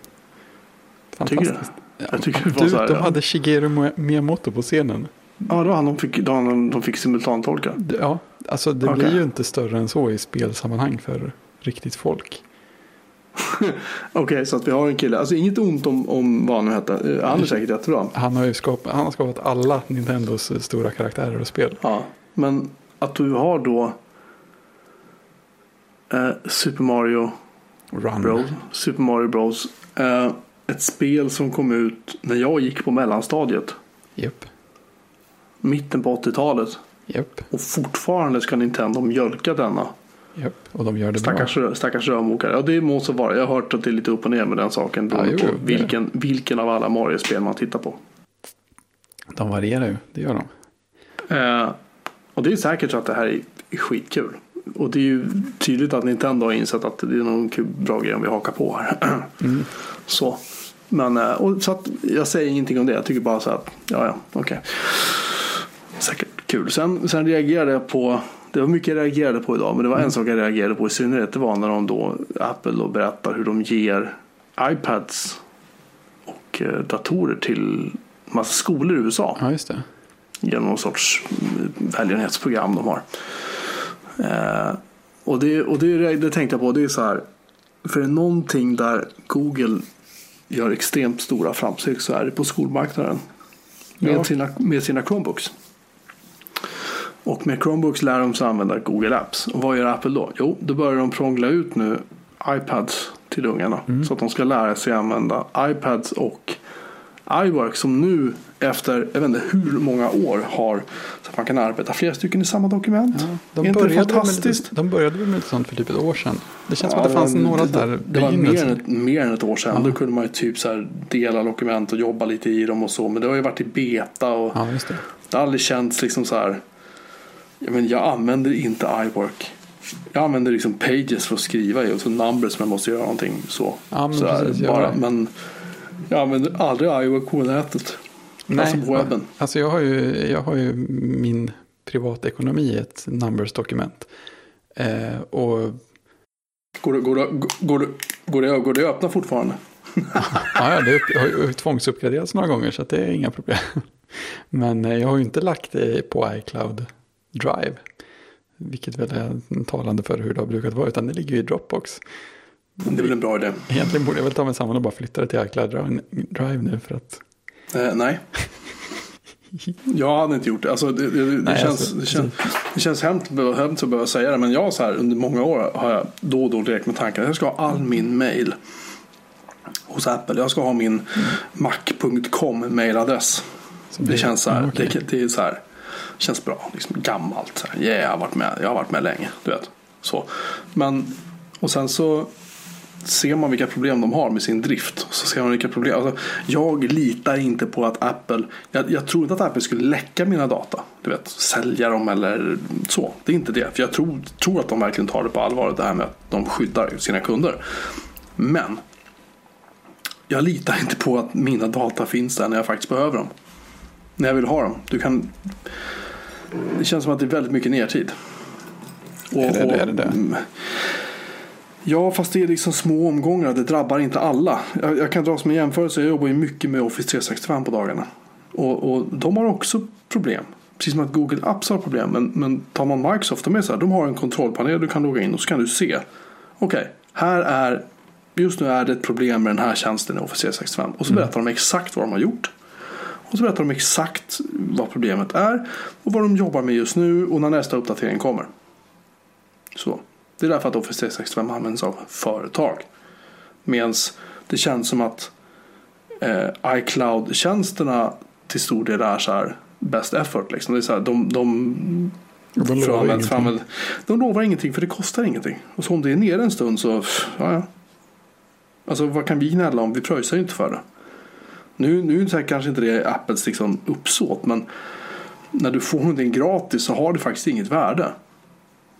fantastiskt. Jag tycker det var du, här, de ja. hade Shigeru Miyamoto på scenen. Ja, det var han de fick, då han, de fick simultantolka. Ja, alltså det Okej. blir ju inte större än så i spelsammanhang för riktigt folk. Okej, så att vi har en kille. Alltså inget ont om, om vad han nu hette. Eh, Han är säkert jättebra. Han har ju skapat, han har skapat alla Nintendos eh, stora karaktärer och spel. Ja, men att du har då eh, Super Mario Run. Bros. Super Mario Bros. Eh, ett spel som kom ut när jag gick på mellanstadiet. Japp, Mitten på 80-talet. japp, Och fortfarande ska Nintendo mjölka denna. japp. Och de gör det Stackars, bra. stackars rörmokare. Ja, det må så vara. Jag har hört att det är lite upp och ner med den saken. Beroende jo, på vilken, vilken av alla Mario-spel man tittar på. De varierar ju, det gör de. Eh, och det är säkert så att det här är, skitkul. Och det är ju tydligt att Nintendo har insett att det är någon kul, bra grej om vi hakar på här. Mm. så. Men, eh, och, så att jag säger ingenting om det. Jag tycker bara så att, ja ja, okej. Säkert kul. Sen, sen reagerade jag på, det var mycket jag reagerade på idag. Men det var en sak jag reagerade på i synnerhet. Det var när de då, Apple då berättar hur de ger iPads och eh, datorer till massa skolor i USA Ja, just det. Genom någon sorts mm, välgörenhetsprogram de har. Eh, och det, och det, det tänkte jag på, det är så här. För det är någonting där Google gör extremt stora framsteg så är det på skolmarknaden. Med, Ja. sina, med sina Chromebooks. Och med Chromebooks lär de sig använda Google Apps. Och vad gör Apple då? Jo, då börjar de prångla ut nu iPads till ungarna. Så att de ska lära sig använda iPads och iWork som nu efter jag vet inte hur många år har så att man kan arbeta flera stycken i samma dokument. Ja, de, inte det började med fantastiskt? lite, de började väl med sånt för typ ett år sedan. Det känns som Ja, att det fanns var- några det, där det, det var mer än, ett, mer än ett år sedan. Ja. Då kunde man ju typ så här dela dokument och jobba lite i dem och så. Men det har ju varit i beta och Ja, det. det har aldrig känts liksom så här. Jag, men, jag använder inte iWork jag använder liksom pages för att skriva i och så numbers som jag måste göra någonting så. Ja, men så precis, jag- bara, men jag använder aldrig IOQ-nätet. Alltså på webben. Alltså jag har ju, jag har ju min privatekonomi i ett numbers-dokument. Eh, och Går det, går, det, går, det, går, det, går det att öppna fortfarande? ja, ja, det har ju tvångsuppgraderats några gånger så det är inga problem. Men eh, jag har ju inte lagt det på iCloud Drive. Vilket väl är talande för hur det har brukat vara. Utan det ligger ju i Dropbox. Det är väl en bra idé. Egentligen borde jag väl ta mig samman och bara flytta det till iCloud Drive nu. För att Eh, nej. Jag hade inte gjort det. Alltså, det, det, det, Nej, känns, alltså, det, känns, det känns hemskt, hemskt att behöva säga det. Men jag så här, under många år har jag då och då lekt med tanken att jag ska ha all min mail hos Apple. Jag ska ha min mac.com mailadress. Det känns så här. Mm, okej. Det, det är så här. Känns bra. Liksom gammalt. Så här. Yeah, jag har varit med. Jag har varit med länge. Du vet. Så. Men och sen så ser man vilka problem de har med sin drift. Så ser man vilka problem. Alltså, jag litar inte på att Apple. Jag, jag tror inte att Apple skulle läcka mina data. Du vet, sälja dem eller så. Det är inte det. För jag tror, tror att de verkligen tar det på allvar. Det här med att de skyddar sina kunder. Men jag litar inte på att mina data finns där när jag faktiskt behöver dem. När jag vill ha dem. Du kan... Det känns som att det är väldigt mycket nertid. Och, Är det- är det det? Ja, fast det är liksom små omgångar. Det drabbar inte alla. Jag, jag kan dra som en jämförelse. Jag jobbar ju mycket med Office 365 på dagarna. Och, och de har också problem. Precis som att Google Apps har problem. Men, men tar man Microsoft, de är så här, de har en kontrollpanel du kan logga in och så kan du se. Okej, här är just nu är det ett problem med den här tjänsten i Office 365. Och så Mm. berättar de exakt vad de har gjort. Och så berättar de exakt vad problemet är och vad de jobbar med just nu och när nästa uppdatering kommer. Så. Det är därför att Office 365 används av företag. Medan det känns som att eh, iCloud-tjänsterna till stor del är så här best effort. Liksom. Det är så här, de, de, de lovar framåt, ingenting. de lovar ingenting för det kostar ingenting. Och så om det är nere en stund så, pff, ja ja. Alltså vad kan vi gnälla om? Vi pröjsar ju inte för det. Nu, nu är kanske inte det Apples liksom uppsåt men när du får någonting gratis så har det faktiskt inget värde.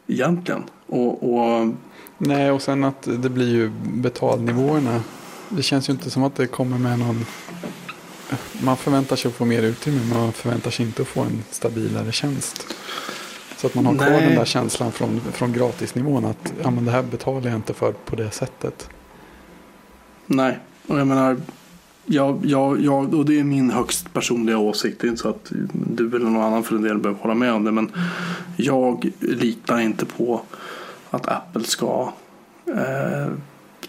Egentligen. Och, och Nej, och sen att det blir ju betalnivåerna. Det känns ju inte som att det kommer med någon... Man förväntar sig att få mer utrymme, men man förväntar sig inte att få en stabilare tjänst. Så att man har kvar Nej. den där känslan från, från gratisnivån att ja, men det här betalar jag inte för på det sättet. Nej, och jag menar jag, jag, jag, och det är min högst personliga åsikt. Det är inte så att du eller någon annan för en del behöver hålla med om det. Men jag litar inte på att Apple ska eh,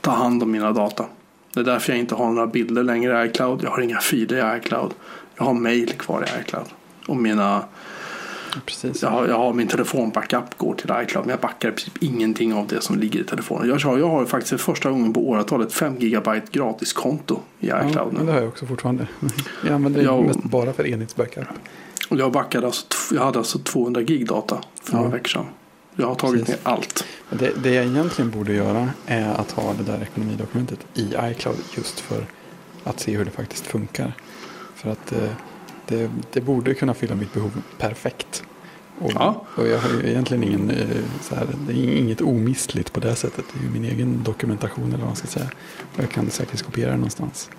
ta hand om mina data. Det är därför jag inte har några bilder längre i iCloud. Jag har inga filer i iCloud. Jag har mail kvar i iCloud. Och mina, Precis. jag, jag har min telefonbackup går till iCloud. Men jag backar i princip ingenting av det som ligger i telefonen. Jag, har- jag har faktiskt för första gången på åratal ett 5 GB gratiskonto i Ja, iCloud nu. men det har jag också fortfarande. Jag använder det Ja, mest bara för enhetsbackup. Och jag backade alltså, jag hade alltså 200 gig data för Ja. några veckor sedan. Jag har tagit Precis. ner allt. Det, det jag egentligen borde göra är att ha det där ekonomidokumentet i iCloud just för att se hur det faktiskt funkar. För att eh, det, det borde kunna fylla mitt behov perfekt. Och, Ja. och jag har ju egentligen ingen, eh, så här, det är inget omistligt på det sättet. Det är ju min egen dokumentation eller vad man ska säga. Och jag kan säkert kopiera den någonstans.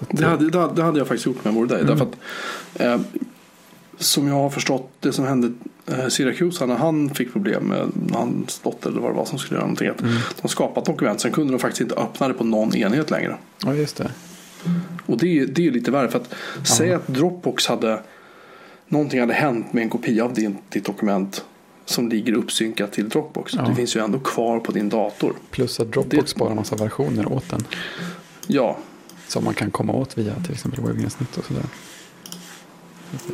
Att, Det hade, det, hade- det hade jag faktiskt gjort med vore dig. Mm. Därför att, eh, som jag har förstått det som hände eh, Syracuse när han fick problem med hans dotter eller vad det var som skulle göra någonting. Mm. De skapat dokument, sen kunde de faktiskt inte öppna det på någon enhet längre. Ja, just det. Och det, det är lite värre för att säg att Dropbox hade någonting hade hänt med en kopia av din, ditt dokument som ligger uppsynkat till Dropbox. Ja. Det finns ju ändå kvar på din dator. Plus att Dropbox Det- sparar massa versioner åt den. Ja, Som man kan komma åt via till exempel webbgränssnitt och sådär. Så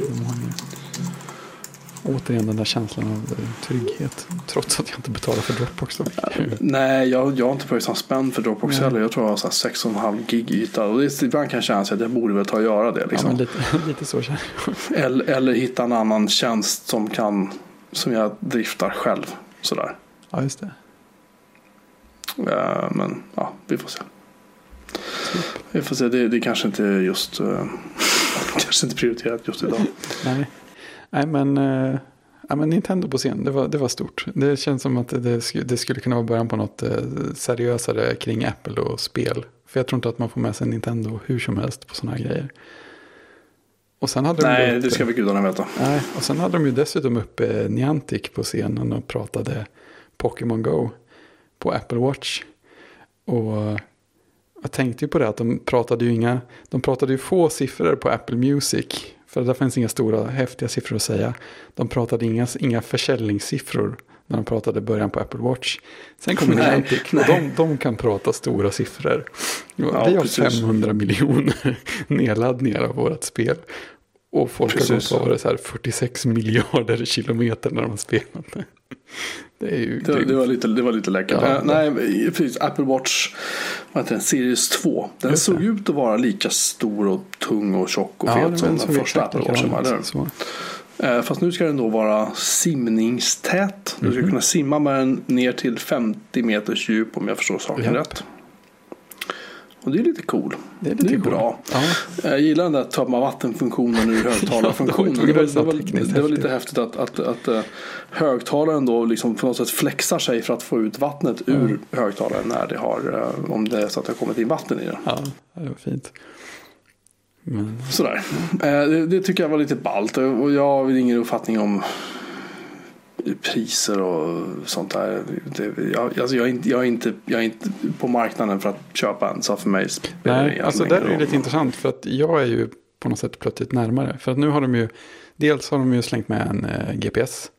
Återigen den där känslan av eh, trygghet. Trots att jag inte betalar för Dropbox. Nej, jag, jag har inte pröjsat spänn för Dropbox Nej. heller. Jag tror jag har så här 6,5 gig yta. Och det, ibland kan jag känna att jag borde väl ta och göra det. Ja, Liksom. men lite, lite så känner jag. eller, eller hitta en annan tjänst som, kan, som jag driftar själv. Sådär. Ja, just det. Eh, men ja, vi får se. Vi får se. Det, det kanske inte är just uh, kanske inte prioriterat just idag. Nej, Nej men eh, ja, men Nintendo på scen, det var, det var stort. Det känns som att det, det skulle kunna vara början på något eh, seriösare kring Apple och spel. För jag tror inte att man får med sig Nintendo hur som helst på sådana här grejer. Och sen hade Nej, de upp, det ska vi gudarna veta. Nej, och sen hade de ju dessutom upp eh, Niantic på scenen och pratade Pokémon Go på Apple Watch. Och jag tänkte ju på det att de pratade ju inga, de pratade ju få siffror på Apple Music. För där fanns inga stora häftiga siffror att säga. De pratade inga, inga försäljningssiffror när de pratade början på Apple Watch. Sen kommer Niantic och de, de kan prata stora siffror. Ja, vi har precis. 500 miljoner nedladdningar av vårt spel. Och folk precis. har gått här 46 miljarder kilometer när de har spelat det. Det, är ju, det, det, var lite, det var lite läckert. Ja, nej, precis. Apple Watch vad heter den, Series 2. Den såg ut att vara lika stor och tung och tjock och fet ja, som den första Apple Watchen. Var eh, Fast nu ska den då vara simningstät. Du ska mm. kunna simma med den ner till 50 meters djup om jag förstår saken ja. rätt. Och det är lite cool. Det är, lite det är cool. bra. Ja. Jag gillar den där tömma vattenfunktionen ur högtalarfunktionen. ja, det, var, det, var, det var lite häftigt att, att, att, att högtalaren då liksom på något sätt flexar sig för att få ut vattnet mm. ur högtalaren när det har, eh, om det är så att det har kommit in vatten i den. Ja, det var fint. Men... Sådär. Eh, det, det, tycker jag var lite ballt och jag har ingen uppfattning om priser och sånt där. Det, jag, alltså jag, är inte, jag, är inte, jag är inte på marknaden för att köpa en. Så för mig Nej, alltså det är lite intressant. För att jag är ju på något sätt plötsligt närmare. För att nu har de ju, dels har de ju slängt med en eh, GPS.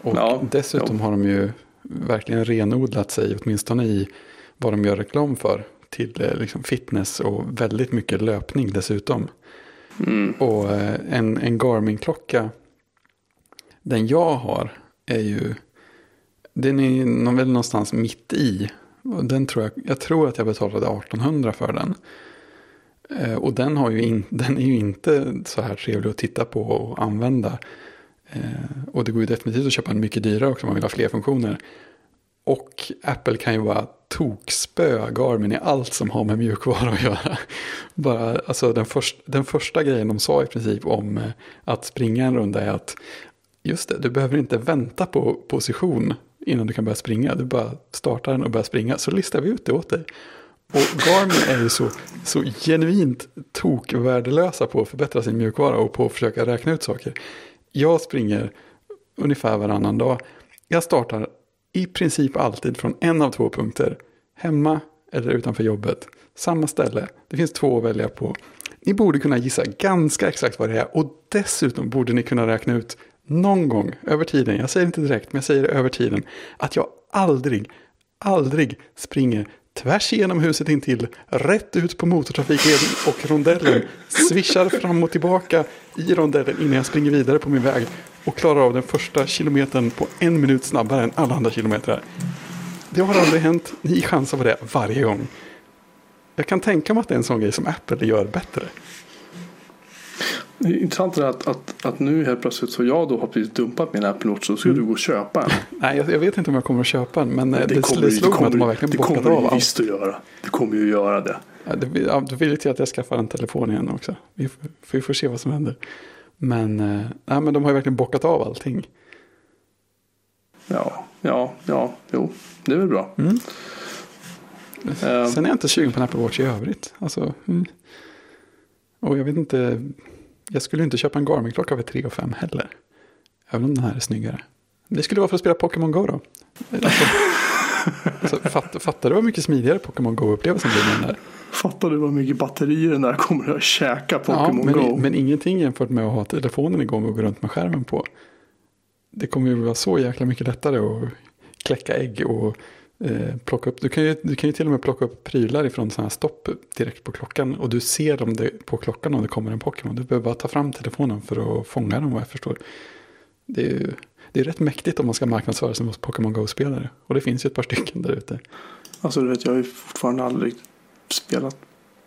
Och ja, dessutom ja. har de ju verkligen renodlat sig, åtminstone i vad de gör reklam för. Till eh, liksom fitness och väldigt mycket löpning dessutom. Mm. Och eh, en, en Garmin-klocka, den jag har, är ju, den är väl någonstans mitt i. Och den tror jag, jag tror att jag betalade 1800 för den. Eh, och den, har ju in, den är ju inte så här trevlig att titta på och använda. Eh, och det går ju definitivt att köpa en mycket dyrare också om man vill ha fler funktioner. Och Apple kan ju bara tokspöa Garmin i allt som har med mjukvara att göra. Bara, alltså den, först, den första grejen de sa i princip om eh, att springa en runda är att Just det, du behöver inte vänta på position innan du kan börja springa. Du bara startar den och börjar springa så listar vi ut det åt dig. Och Garmin är ju så, så genuint tokvärdelösa på att förbättra sin mjukvara och på att försöka räkna ut saker. Jag springer ungefär varannan dag. Jag startar i princip alltid från en av två punkter. Hemma eller utanför jobbet. Samma ställe. Det finns två att välja på. Ni borde kunna gissa ganska exakt vad det är och dessutom borde ni kunna räkna ut någon gång över tiden, jag säger inte direkt, men jag säger det över tiden, att jag aldrig, aldrig springer tvärs igenom huset intill, rätt ut på motortrafikleden och rondellen, svischar fram och tillbaka i rondellen innan jag springer vidare på min väg och klarar av den första kilometern på en minut snabbare än alla andra kilometrar. Det har aldrig hänt, ni chansar på det varje gång. Jag kan tänka mig att det är en sån grej som Apple gör bättre. Det är intressant att, att, att nu helt plötsligt så jag då har precis dumpat min Apple Watch så ska mm. du gå och köpa en. Nej, jag, jag, vet inte om jag kommer att köpa en. Men det, det, kommer, det slog mig att de har verkligen bockat av Det kommer du visst att göra. Du kommer ju göra det. Ja, det ja, då vill jag till att jag skaffar en telefon igen också. Vi får, vi får se vad som händer. Men, äh, nej, men de har ju verkligen bockat av allting. Ja, ja, ja, jo, det är väl bra. Mm. Uh, Sen är jag inte sugen på en Apple Watch i övrigt. Alltså, mm. Och jag vet inte jag skulle inte köpa en Garmin-klocka för 3 och 5 heller. Även om den här är snyggare. Det skulle vara för att spela Pokémon Go då. Alltså, alltså, fatt, fattar du vad mycket smidigare Pokémon Go-upplevelsen blir med den där? Fattar du vad mycket batterier den där kommer att käka Pokémon ja, men, Go? Men ingenting jämfört med att ha telefonen igång och gå runt med skärmen på. Det kommer ju vara så jäkla mycket lättare att kläcka ägg och Eh, plocka upp, du, kan ju, du kan ju till och med plocka upp prylar ifrån sådana här stopp direkt på klockan. Och du ser dem det, på klockan om det kommer en Pokémon. Du behöver bara ta fram telefonen för att fånga dem vad jag förstår. Det är ju det är rätt mäktigt om man ska marknadsföra sig mot Pokémon Go-spelare. Och det finns ju ett par stycken där ute. Alltså du vet, jag har ju fortfarande aldrig spelat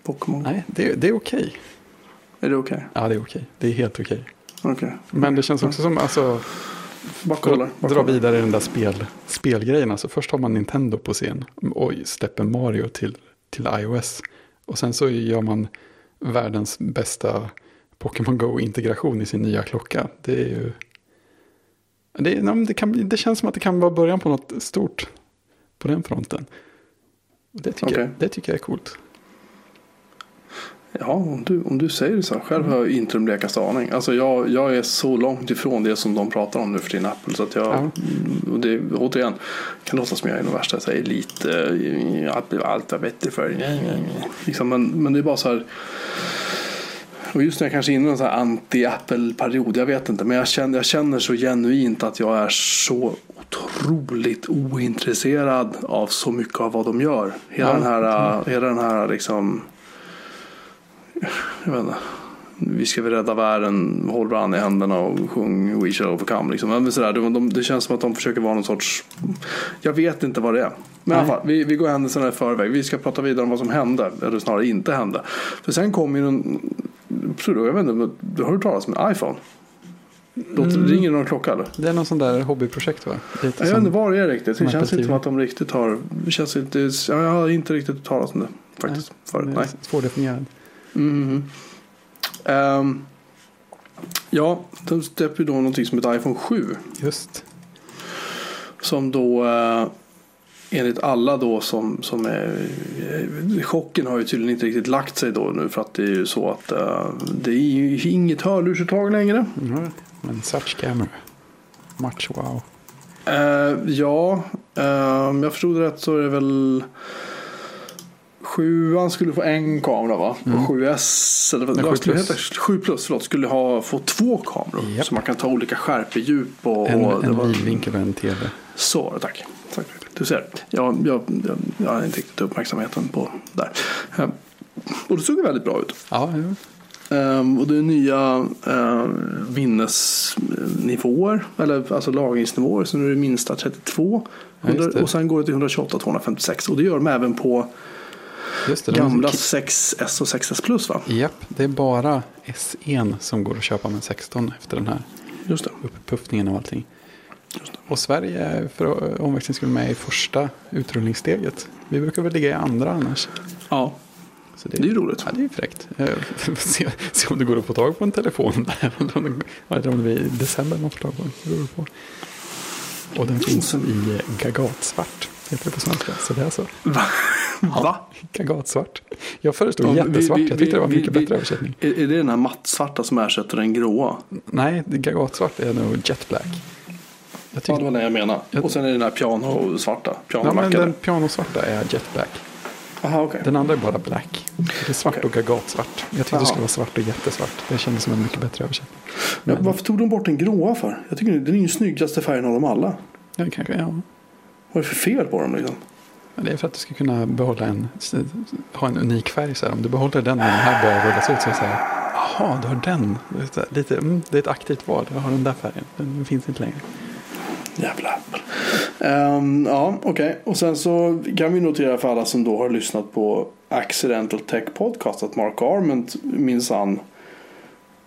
Pokémon. Nej, det, det är okej. Okay. Är det okej? Okay? Ja, det är okej. Okay. Det är helt okej. Okay. Men det känns också som, alltså, bara kollar. Bara dra vidare i den där spel, spelgrejen. Alltså först har man Nintendo på scen och släpper Mario till, till iOS. Och sen så gör man världens bästa Pokémon Go-integration i sin nya klocka. Det är ju... Det, det, kan, det känns som att det kan vara början på något stort på den fronten. Det tycker, Okej. jag, det tycker jag är coolt. Ja, om du, om du säger det så. Själv har jag inte den blekaste aning. Alltså jag, jag är så långt ifrån det som de pratar om nu för tiden Apple. Så att jag, Ja. mm, och det, återigen, kan låta som jag är den värsta. Så här, lite, eh, allt blir allt är bättre för nej, nej, nej. liksom, men, men det är bara så här. Och just nu är jag kanske inne i en anti-Apple-period. Jag vet inte. Men jag känner, jag känner så genuint att jag är så otroligt ointresserad av så mycket av vad de gör. Hela Ja, den här, hela den här liksom jag vet inte. Vi ska väl rädda världen, håll varandra i händerna och sjung We shall overcome. Liksom. Men sådär, de, de, det känns som att de försöker vara någon sorts... Jag vet inte vad det är. Men i alla Nej. fall, vi, vi går händelserna i förväg. Vi ska prata vidare om vad som hände, eller snarare inte hände. För sen kom ju en... Jag vet inte, du har hört talas om en iPhone? Låter, Mm. Ringer någon klocka eller? Det är någon sån där hobbyprojekt va? Lite Jag vet inte vad det är riktigt. Det känns inte som att de riktigt har... Det känns inte, ja, jag har inte riktigt talas om det faktiskt. Förut. det är Nej. Svårdefinierad. Mhm. Ehm, ja, de släpper ju då någonting som heter iPhone 7. Just. Som då eh, enligt alla då som, som är eh, chocken har ju tydligen inte riktigt lagt sig då nu för att det är ju så att eh, det är ju inget hörlursuttag längre. Mm. Men such camera. Much wow. Eh, ja, om jag förstod rätt så är det väl Sjuan skulle få en kamera va? Mm. Och 7S, eller vad Nej, vad 7 skulle heta? 7 plus förlåt, skulle ha, få två kameror. Japp. Så man kan ta olika skärpedjup och, En, och en var- vidvinkel och en tv. Så tack. tack. Du ser, jag, jag, jag, jag har inte riktigt uppmärksamheten på där. Eh, Och det såg väldigt bra ut. Ja, jo. Ehm, och det är nya uh, minnesnivåer, eller alltså lagringsnivåer. Så nu är det minsta 32. Ja, det. och sen går det till 128 256. Och det gör de även på just det. gamla ki- 6S och 6S Plus va? Japp, det är bara S1 som går att köpa med 16 efter den här Just det. upppuffningen och allting. Och Sverige är för omväxlings skull med i första utrullningssteget. Vi brukar väl ligga i andra annars. Ja, Så det är ju roligt. Ja, det är fräckt. Eh, se, se om det går att få tag på en telefon där. Eller om det, eller om det blir i december man får tag på den. Det beror på. Och den finns i gagatsvart. Heter det på svenska. Så det är så. Va? Va? Gagatsvart. Jag föreslog Ja, vi- jättesvart. vi- Jag tyckte det var vi- mycket vi- bättre översättning. Är, är det den här mattsvarta som ersätter den gråa? Nej, det- gagatsvart är nog jet black. Jag Ja, tyckte, det var den jag menade. Jag- Och sen är det den här pianosvarta. ja, men den pianosvarta är jet black. Aha, okej. Den andra är bara black. Det är svart Okej. och gagatsvart. Jag tyckte Jaha. det skulle vara svart och jättesvart. Det kändes som en mycket bättre översättning. Men Men, varför tog de bort den gråa för? Jag tycker den är ju snyggaste färgen av dem alla. ja, kanske, ja. Vad är det för fel på dem liksom? Det är för att du ska kunna behålla en, ha en unik färg. Så här. Om du behåller den när den här börjar rullas ut så är det så här. Jaha, du har den. Det är, lite, mm, det är ett aktivt val. Jag har den där färgen. Den finns inte längre. Jävla Apple. Ehm, ja, okej. Och sen så kan vi notera för alla som då har lyssnat på Accidental Tech Podcast att Mark Arment minsann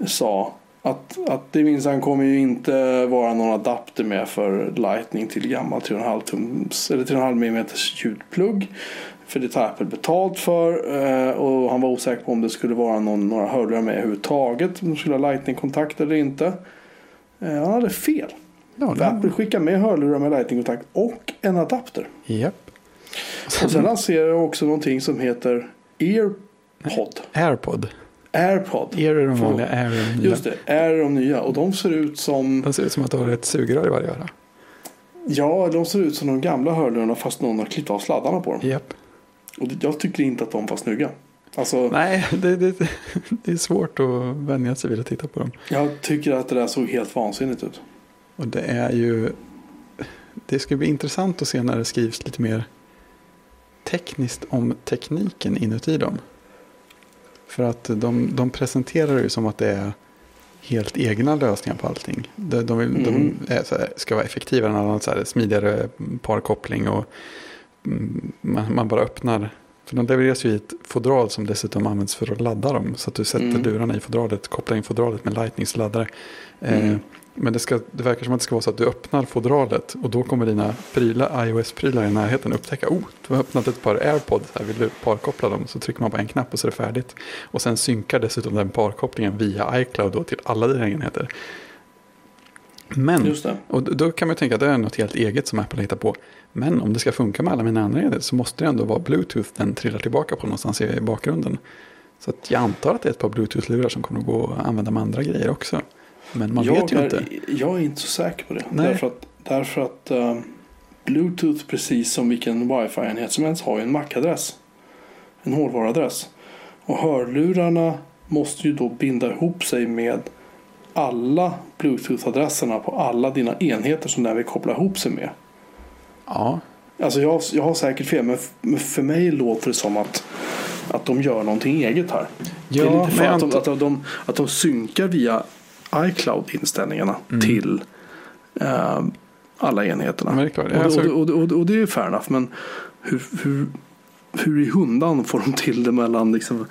sa att, att det minsann kommer ju inte vara någon adapter med för Lightning till gammal 3,5 tums eller 3,5 mm ljudplugg. För det tar Apple betalt för eh, och han var osäker på om det skulle vara någon, några hörlurar med överhuvudtaget. Om de skulle ha Lightning-kontakt eller inte. Eh, han hade fel. Ja, För Apple skickar med hörlurar med Lightning-kontakt och en adapter. Japp. Och sen lanserar de också någonting som heter AirPod. Airpod. AirPod. Air är de vanliga. Air är de nya. Just det, Air är de nya. Och de ser ut som, De ser ut som att du har ett sugrör i varje öra. ja, de ser ut som de gamla hörlurarna fast någon har klippt av sladdarna på dem. Japp. Och jag tycker inte att de var snygga. Alltså, Nej, det, det, det är svårt att vänja sig vid att titta på dem. jag tycker att det där såg helt vansinnigt ut. Och det är ju... Det ska bli intressant att se när det skrivs lite mer tekniskt om tekniken inuti dem. För att de, de presenterar det ju som att det är helt egna lösningar på allting. De, de, vill, Mm. de här, ska vara effektivare än annat, så här, smidigare parkoppling och mm, man, man bara öppnar. För de levereras ju i ett fodral som dessutom används för att ladda dem. Så att du sätter Mm. lurarna i fodralet, kopplar in fodralet med lightningsladdare. Eh, Mm. Men det, ska, det verkar som att det ska vara så att du öppnar fodralet och då kommer dina prylar, iOS-prylar i närheten upptäcka oh, du har öppnat ett par AirPods, här vill du parkoppla dem? Så trycker man på en knapp och så är det färdigt. Och sen synkar dessutom den parkopplingen via iCloud då till alla dina enheter. Men, och då kan man tänka att det är något helt eget som Apple hittar på. Men om det ska funka med alla mina andra enheter så måste det ändå vara Bluetooth den trillar tillbaka på någonstans i bakgrunden. Så att jag antar att det är ett par Bluetooth-lurar som kommer att gå att använda med andra grejer också. Men man jag, vet ju är, inte. jag är inte så säker på det. Nej. Därför att, därför att eh, Bluetooth, precis som vilken wifi-enhet som helst, har ju en MAC-adress. En hårdvaruadress. Och hörlurarna måste ju då binda ihop sig med alla Bluetooth-adresserna på alla dina enheter som den vill koppla ihop sig med. Ja, Alltså jag, jag har säkert fel, men för mig låter det som att, att de gör någonting eget här. det är Ja, lite för att, de, att, de, att de synkar via iCloud-inställningarna Mm. till eh, alla enheterna. men det är klart. Och, det- Alltså, och, och, och det är fair enough, men hur, hur, hur i hundan får de till det mellan liksom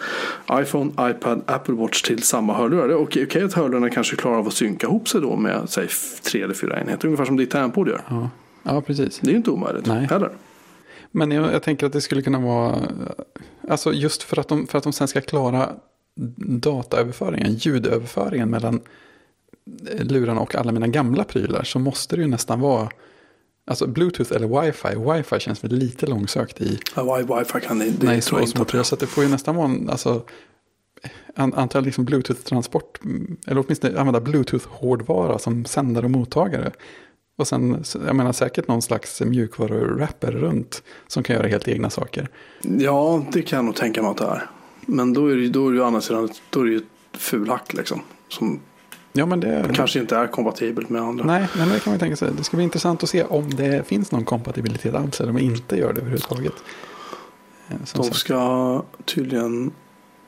iPhone, iPad, Apple Watch till samma hörlurar? Okej, okej att hörlurarna kanske klarar av att synka ihop sig då med säg, tre eller fyra enheter, ungefär som ditt tangentbord gör. ja, ja, precis. Det är ju inte omöjligt Nej. heller. Men jag, jag tänker att det skulle kunna vara, alltså just för att, de, för att de sen ska klara dataöverföringen, ljudöverföringen mellan lurarna och alla mina gamla prylar så måste det ju nästan vara, alltså bluetooth eller wifi, wifi känns väl lite långsökt i, Ja, wi- Wifi kan det, det nej, tror jag så inte så det får ju nästan vara en, alltså, an, liksom bluetooth-transport, eller åtminstone använda bluetooth-hårdvara som sändare och mottagare. Och sen, jag menar säkert någon slags mjukvaru-wrapper runt som kan göra helt egna saker. Ja, det kan jag nog tänka mig att det är. Men då är det, ju- då är det ju å andra sidan då är det ju ett fulhack liksom. Som Ja, men det... kanske inte är kompatibelt med andra. Nej, nej, men det kan man tänka sig. Det ska bli intressant att se om det finns någon kompatibilitet alls eller om det inte gör det överhuvudtaget. Eh, Som De sagt, ska tydligen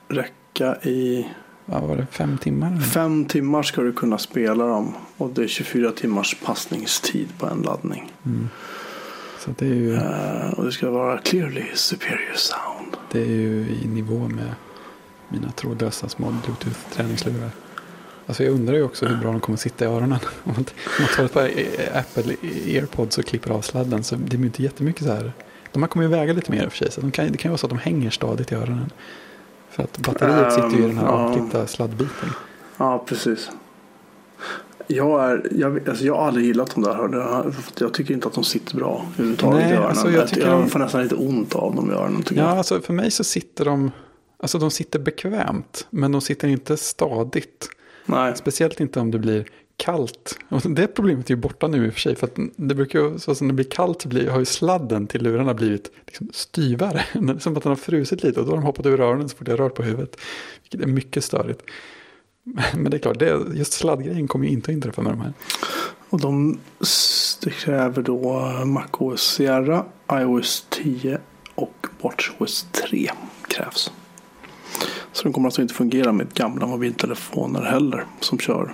räcka i vad var det, fem timmar? fem timmar ska du kunna spela dem. Och det är 24 timmars passningstid på en laddning. Mm. Så det är, ju, Eh, och det ska vara clearly superior sound. det är ju i nivå med mina trådlösa små bluetooth-träningslurar. Alltså jag undrar ju också hur bra de kommer sitta i öronen. Om man, om man tar ett par eh, Apple airpods och klipper av sladden så det blir inte jättemycket så här. De här kommer ju väga lite mer i och för sig. Så de kan, det kan ju vara så att de hänger stadigt i öronen. För att batteriet sitter ju i den här Ehm, avklippta sladdbiten. Ja, precis. Jag, är, jag, alltså jag har aldrig gillat de där hörlurarna. Jag tycker inte att de sitter bra överhuvudtaget Nej, i öronen. alltså jag tycker jag de- får nästan lite ont av dem i öronen. Ja, jag. alltså för mig så sitter de, alltså de sitter bekvämt, men de sitter inte stadigt. Nej, Speciellt inte om det blir kallt. Och det problemet är ju borta nu i och för sig, för att det brukar ju, så som det blir kallt så blir, har ju sladden till lurarna blivit liksom styvare. Som att den har frusit lite och då har de hoppat ur öronen så fort jag rör på huvudet. Vilket är mycket störigt. Men det är klart, det, just sladdgrejen kommer ju inte att inträffa med de här. och de kräver då MacOS Sierra, iOS 10 och WatchOS 3 krävs. Så de kommer alltså inte fungera med gamla mobiltelefoner heller som kör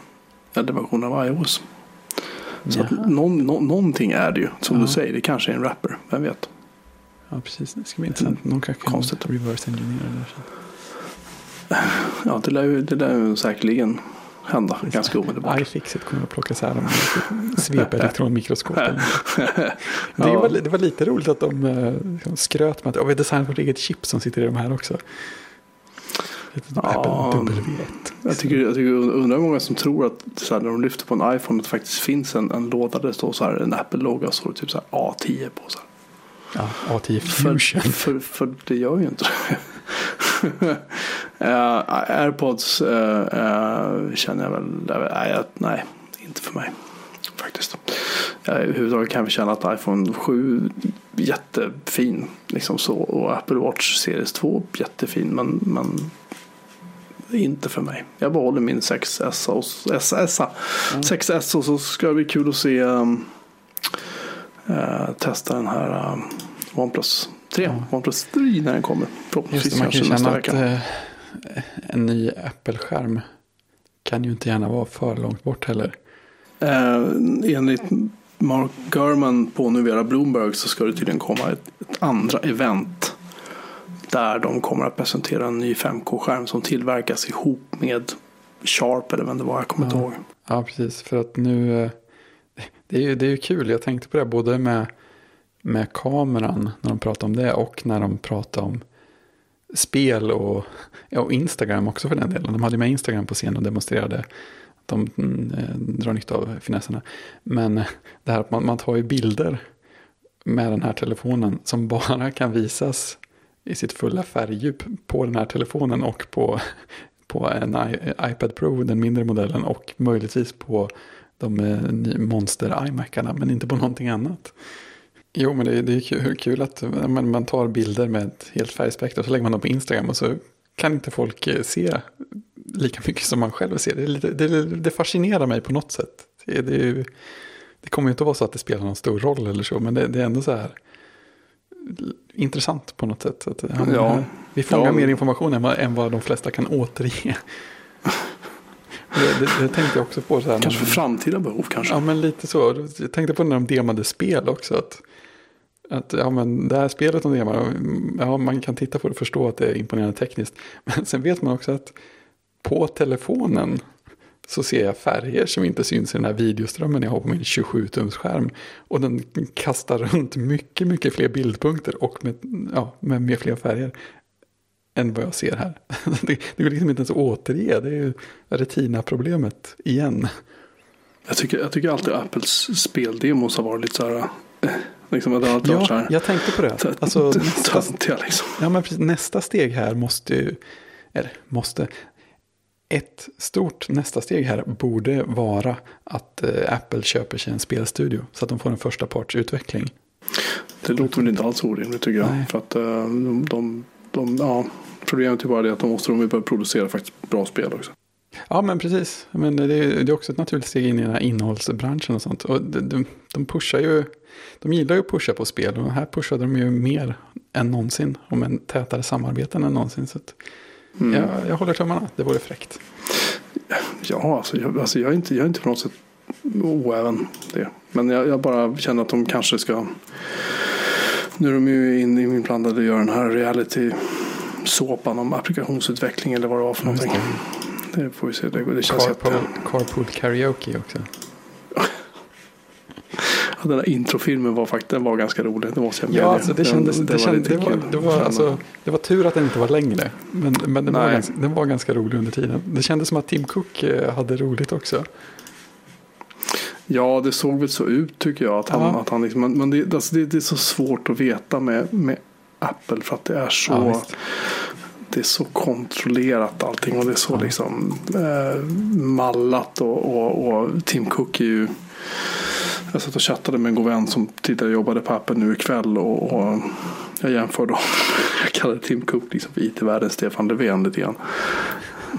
äldre versioner av iOS. Så att någon, nå- någonting är det ju. Som Ja. du säger, det kanske är en rapper. Vem vet? Ja, precis. Det ska bli intressant. Någon kanske kan Konstigt. reverse engineera det. Ja, det lär ju, det lär ju säkert hända ganska omedelbart. iFixit kommer att plocka isär dem med svepa elektronmikroskopen. det, var, det var lite roligt att de eh, liksom skröt med att "Ja, vi har designat vårt eget chip som sitter i de här också. Ja. Apple W1. Jag tycker, jag tycker undrar hur många som tror att så här, när de lyfter på en iPhone att det faktiskt finns en, en låda där det står så här en Apple-logga och så typ så här A10 på. Så här. Ja, A10 Fusion. För, för, för det gör ju inte det. Eh, Airpods eh, eh, känner jag väl, nej, nej, inte för mig. Faktiskt. Överhuvudtaget kan vi känna att iPhone 7 jättefin. Liksom så, och Apple Watch Series 2 jättefin. Men, men inte för mig. Jag behåller min 6S och, SS, 6S och så ska det bli kul att se um, eh, testa den här um, OnePlus 3. Ja. OnePlus 3 när den kommer. Just Förhoppningsvis det, man kan nästa att eh, en ny Apple-skärm kan ju inte gärna vara för långt bort heller. Eh, enligt Mark Gurman på Nuvera Bloomberg så ska det tydligen komma ett, ett andra event. Där de kommer att presentera en ny 5K-skärm som tillverkas ihop med Sharp eller vem det var, jag kommer inte Ja. ihåg. Ja, precis. För att nu, eh, det är ju, det är ju kul. Jag tänkte på det både med, med kameran när de pratar om det och när de pratar om spel och, ja, och Instagram också för den delen. De hade med Instagram på scen och demonstrerade de mm, eh, drar nytta av finesserna. Men det här att man, man tar ju bilder med den här telefonen som bara kan visas i sitt fulla färgdjup på den här telefonen och på, på en I, iPad Pro, den mindre modellen och möjligtvis på de eh, monster iMacarna men inte på någonting annat. Jo, men det, det är kul, kul att man, man tar bilder med ett helt färgspektrum och så lägger man dem på Instagram och så kan inte folk eh, se lika mycket som man själv ser. Det, lite, det, det fascinerar mig på något sätt. Det, det, det kommer ju inte att vara så att det spelar någon stor roll eller så, men det, det är ändå så här intressant på något sätt. Att, ja, vi fångar ja. mer information än vad, än vad de flesta kan återge. Det, det, det, tänkte jag också på. Så här, kanske för framtida behov kanske. Ja, men lite så. Jag tänkte på när de demade spel också. Att, att ja, men det här spelet de demar, ja, man kan titta på det och förstå att det är imponerande tekniskt. Men sen vet man också att på telefonen så ser jag färger som inte syns i den här videoströmmen jag har på min 27-tumsskärm. Och den kastar runt mycket, mycket fler bildpunkter och med, ja, med, med fler färger än vad jag ser här. Det, det går liksom inte ens att återge, det är ju retina-problemet igen. Jag tycker, jag tycker alltid Apples speldemos har varit lite så här... Eh, liksom, ja, här, jag tänkte på det. Alltså, nästa, liksom. ja, men precis, nästa steg här måste ju, eller måste, ett stort nästa steg här borde vara att eh, Apple köper sig en spelstudio så att de får en första parts utveckling. Det låter väl inte alls orimligt tycker jag. Nej. För att uh, de, de, de, ja, problemet är bara det att de måste de börja producera faktiskt bra spel också. Ja men precis. Men det är, det är också ett naturligt steg in i den här innehållsbranschen och sånt. Och de, de pushar ju, de gillar ju att pusha på spel och här pushade de ju mer än någonsin. Och med tätare samarbeten än någonsin. Så att, Mm. Jag, jag håller tummarna, det vore fräckt. Ja, alltså jag, alltså jag, är, inte, jag är inte på något sätt oäven det. Men jag, jag bara känner att de kanske ska... Nu är de ju in, inblandade och gör den här reality såpan om applikationsutveckling eller vad det var för någonting. Det. det får vi se. Det, det känns Carpool, carpool karaoke också den där introfilmen var faktiskt den var ganska rolig. Det måste jag Ja, alltså det kändes, det, var, det, var, det, var, alltså, det var tur att den inte var längre. Men, men den, var ganska, den var ganska rolig under tiden. Det kändes som att Tim Cook eh, hade roligt också. Ja, det såg väl så ut tycker jag. Att han, ja. att han liksom, men det, alltså det, det, är så svårt att veta med, med Apple för att det är så ja, det är så kontrollerat allting och det är så liksom eh, mallat och, och, och Tim Cook är ju jag satt och chattade med en god vän som tidigare jobbade på appen nu ikväll och, och jag jämförde honom. Jag kallade Tim Cook liksom för IT-världens Stefan Löfven lite grann.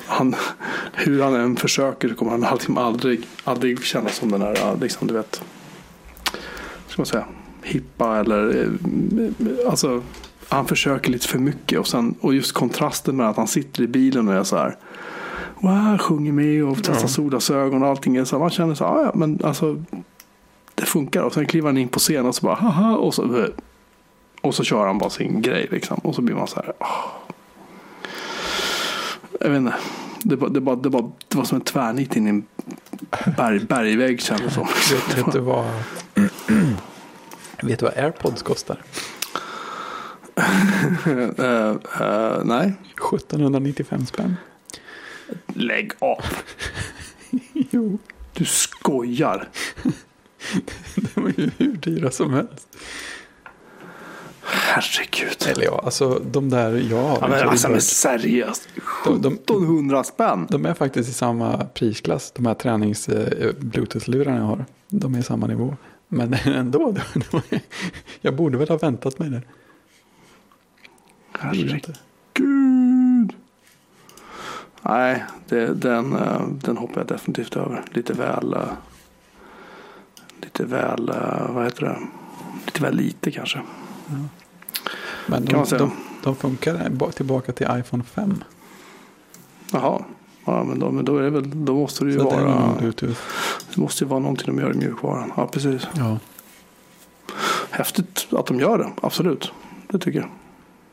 Han, hur han än försöker så kommer han liksom aldrig, aldrig kännas som den här, liksom, du vet, ska man säga, hippa eller, eh, alltså, han försöker lite för mycket och, sen, och just kontrasten med att han sitter i bilen och är så här, wow, sjunger med och testar ja. solglasögon och allting. Så man känner så här, ah, ja, men alltså det funkar. Och sen kliver han in på scenen och så bara haha. Och så, och så kör han bara sin grej liksom. Och så blir man så här. Oh. Jag vet inte. Det var, det, var, det, det var som en tvärnit in i en berg, bergvägg kändes som. Vet, vet, du vad, vet du vad airpods kostar? uh, uh, nej. 1795 spänn. Lägg av. jo. Du skojar. De är ju hur dyra som helst. Herregud. Eller ja, alltså de där jag har. Ja, men alltså men seriöst. 1700 spänn. De är faktiskt i samma prisklass. De här tränings eh, bluetooth-lurarna jag har. De är i samma nivå. Men ändå. jag borde väl ha väntat mig det. Herregud. Nej, det, den, eh, den hoppar jag definitivt över. Lite väl eh, lite väl, eh, vad heter det, lite väl lite kanske. Ja. Men de, de, de, funkar tillbaka till iPhone 5. Jaha, ja, men, då, men då, är det väl, då måste det ju Så vara, det, det måste ju vara någonting de gör i mjukvaran. Ja, precis. Ja. Häftigt att de gör det, absolut. Det tycker jag.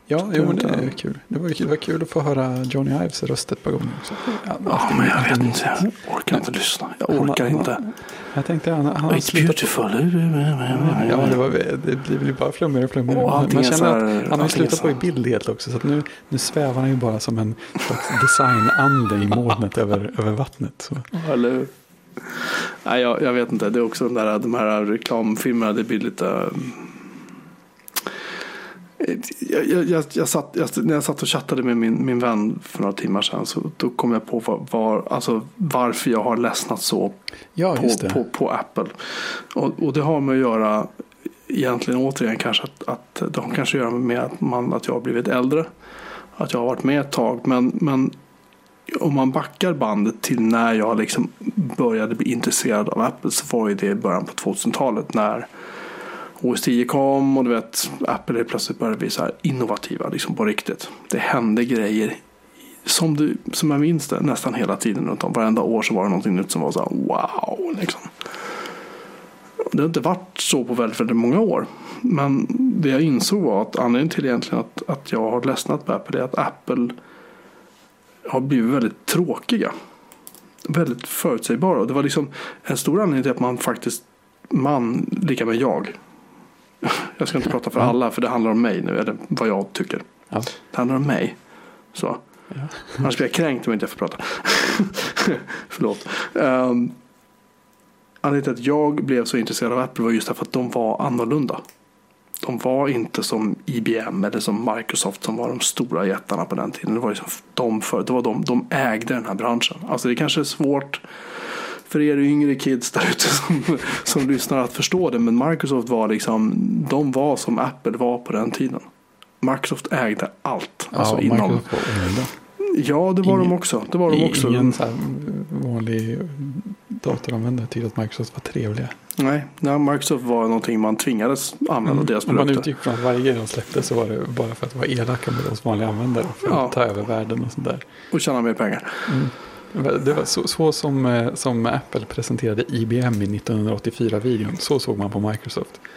Ja, jo, men det är kul. Det var, det var kul att få höra Johnny Ives röst ett par gånger också. Ja, men jag vet inte. Jag orkar inte lyssna. Jag orkar inte. Jag tänkte han, han It's beautiful. Ja, det, var, det blir bara flummigare och flummigare. Oh, Man känner att han har slutat få i bild helt också. Så nu, nu svävar han ju bara som en designande i molnet över, över vattnet. Så. Eller? Nej, jag, jag, vet inte. Det är också den där, de här reklamfilmerna. Det blir lite jag, jag, jag, satt, när jag satt och chattade med min, min vän för några timmar sedan så då kom jag på var, var, alltså, varför jag har ledsnat så ja, på, på, på, Apple. Och, och, det har med att göra egentligen återigen kanske att, att det har kanske att göra med att, man, att jag har blivit äldre. Att jag har varit med ett tag. Men, men om man backar bandet till när jag liksom började bli intresserad av Apple så var det i början på 2000-talet när OS 10 kom och du vet, Apple plötsligt började bli så här innovativa liksom på riktigt. Det hände grejer som, du, som jag minns det nästan hela tiden runt om. Varenda år så var det någonting nytt som var så här wow. Liksom. Det har inte varit så på väldigt, väldigt många år. Men det jag insåg var att anledningen till egentligen att, att jag har ledsnat på Apple är att Apple har blivit väldigt tråkiga. Väldigt förutsägbara. Och det var liksom en stor anledning till att man faktiskt, man lika med jag, jag ska inte prata för alla för det handlar om mig nu, eller vad jag tycker. Ja. Det handlar om mig. Så. Ja. Annars blir jag kränkt om jag inte får prata. Förlåt. Um, anledningen till att jag blev så intresserad av Apple var just därför att de var annorlunda. De var inte som IBM eller som Microsoft som var de stora jättarna på den tiden. Det var, liksom de, för, det var de, de ägde den här branschen. Alltså det kanske är svårt för er yngre kids där ute som, som lyssnar att förstå det. Men Microsoft var liksom, de var som Apple var på den tiden. Microsoft ägde allt. Ja, alltså inom, Ja, det var ingen, de också. Det var de också. Ingen så vanlig datoranvändare tyckte att Microsoft var trevliga. Nej, nej, Microsoft var någonting man tvingades använda mm. deras produkter. Om man utgick från att varje grej de släppte så var det bara för att vara elaka med oss vanliga användare. För att ja. ta över världen och sånt där. Och tjäna mer pengar. Mm. Det var så, så som, eh, som Apple presenterade IBM i 1984-videon. Så såg man på Microsoft.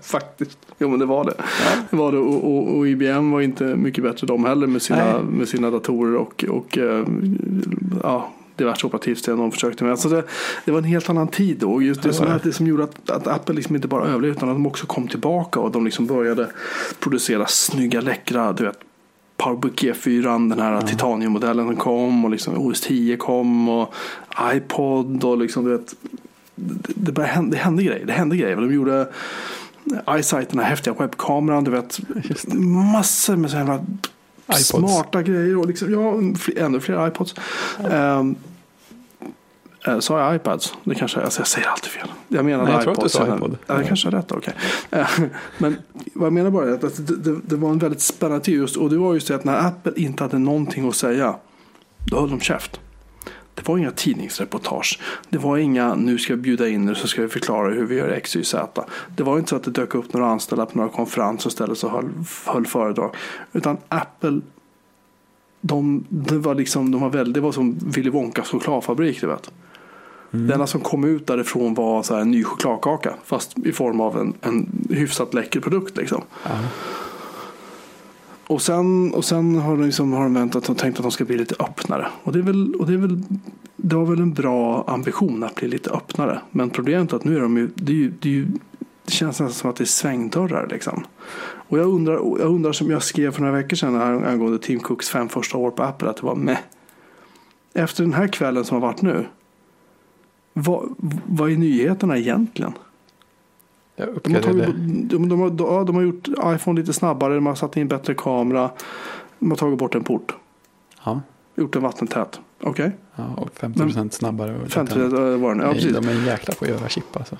Faktiskt. Jo men det var det. Ja. det, var det. Och, och, och, IBM var inte mycket bättre de heller med sina, med sina datorer och, och uh, ja, diverse operativsystem de försökte med. Alltså det, det, var en helt annan tid då. Just det, som, det som gjorde att, att, Apple liksom inte bara överlevde utan att de också kom tillbaka och de liksom började producera snygga, läckra, du vet, Powerbook G4, den här ja. titaniummodellen som kom och liksom OS 10 kom och iPod och liksom du vet. Det, det, hända, det hände grejer. Det hände grejer. De gjorde iSight, den här häftiga webbkameran, du vet. Massor med sådana smarta grejer och liksom, ja, ännu fler iPods. Ja. Um, Eh, sa jag iPads? Det kanske, alltså jag säger alltid fel. Jag menade Nej, jag iPods. tror att du sa iPod. Ja, det kanske är rätt. Okay. Eh, men vad jag menar bara är att det, det, det, var en väldigt spännande tid. Just, och det var just det att när Apple inte hade någonting att säga. Då höll de käft. Det var inga tidningsreportage. Det var inga nu ska vi bjuda in er så ska vi förklara hur vi gör X, Y, Z. Det var inte så att det dök upp några anställda på några konferenser istället och höll, höll föredrag. Utan Apple de, det var liksom, de var väldigt, det var som Willy Wonkas chokladfabrik. Du vet. Mm. Det enda som kom ut därifrån var så en ny chokladkaka. Fast i form av en, en hyfsat läcker produkt. Liksom. Mm. Och sen, och sen har, de liksom, har de väntat och tänkt att de ska bli lite öppnare. Och det, är väl, och det, är väl, det var väl en bra ambition att bli lite öppnare. Men problemet är att nu är de ju, det, är ju, det, är ju, det känns nästan som att det är svängdörrar. Liksom. Och jag undrar, jag undrar som jag skrev för några veckor sedan angående Tim Cooks fem första år på Apple. Att det var med. Efter den här kvällen som har varit nu. Vad, vad är nyheterna egentligen? De, har tagit, de, de, har, de har gjort iPhone lite snabbare, de har satt in bättre kamera. De har tagit bort en port. Ja. Gjort den vattentät. Okej. Okay. Ja, och 50 procent snabbare. 50 var den. Ja, precis. De är en jäkla på att göra chip alltså.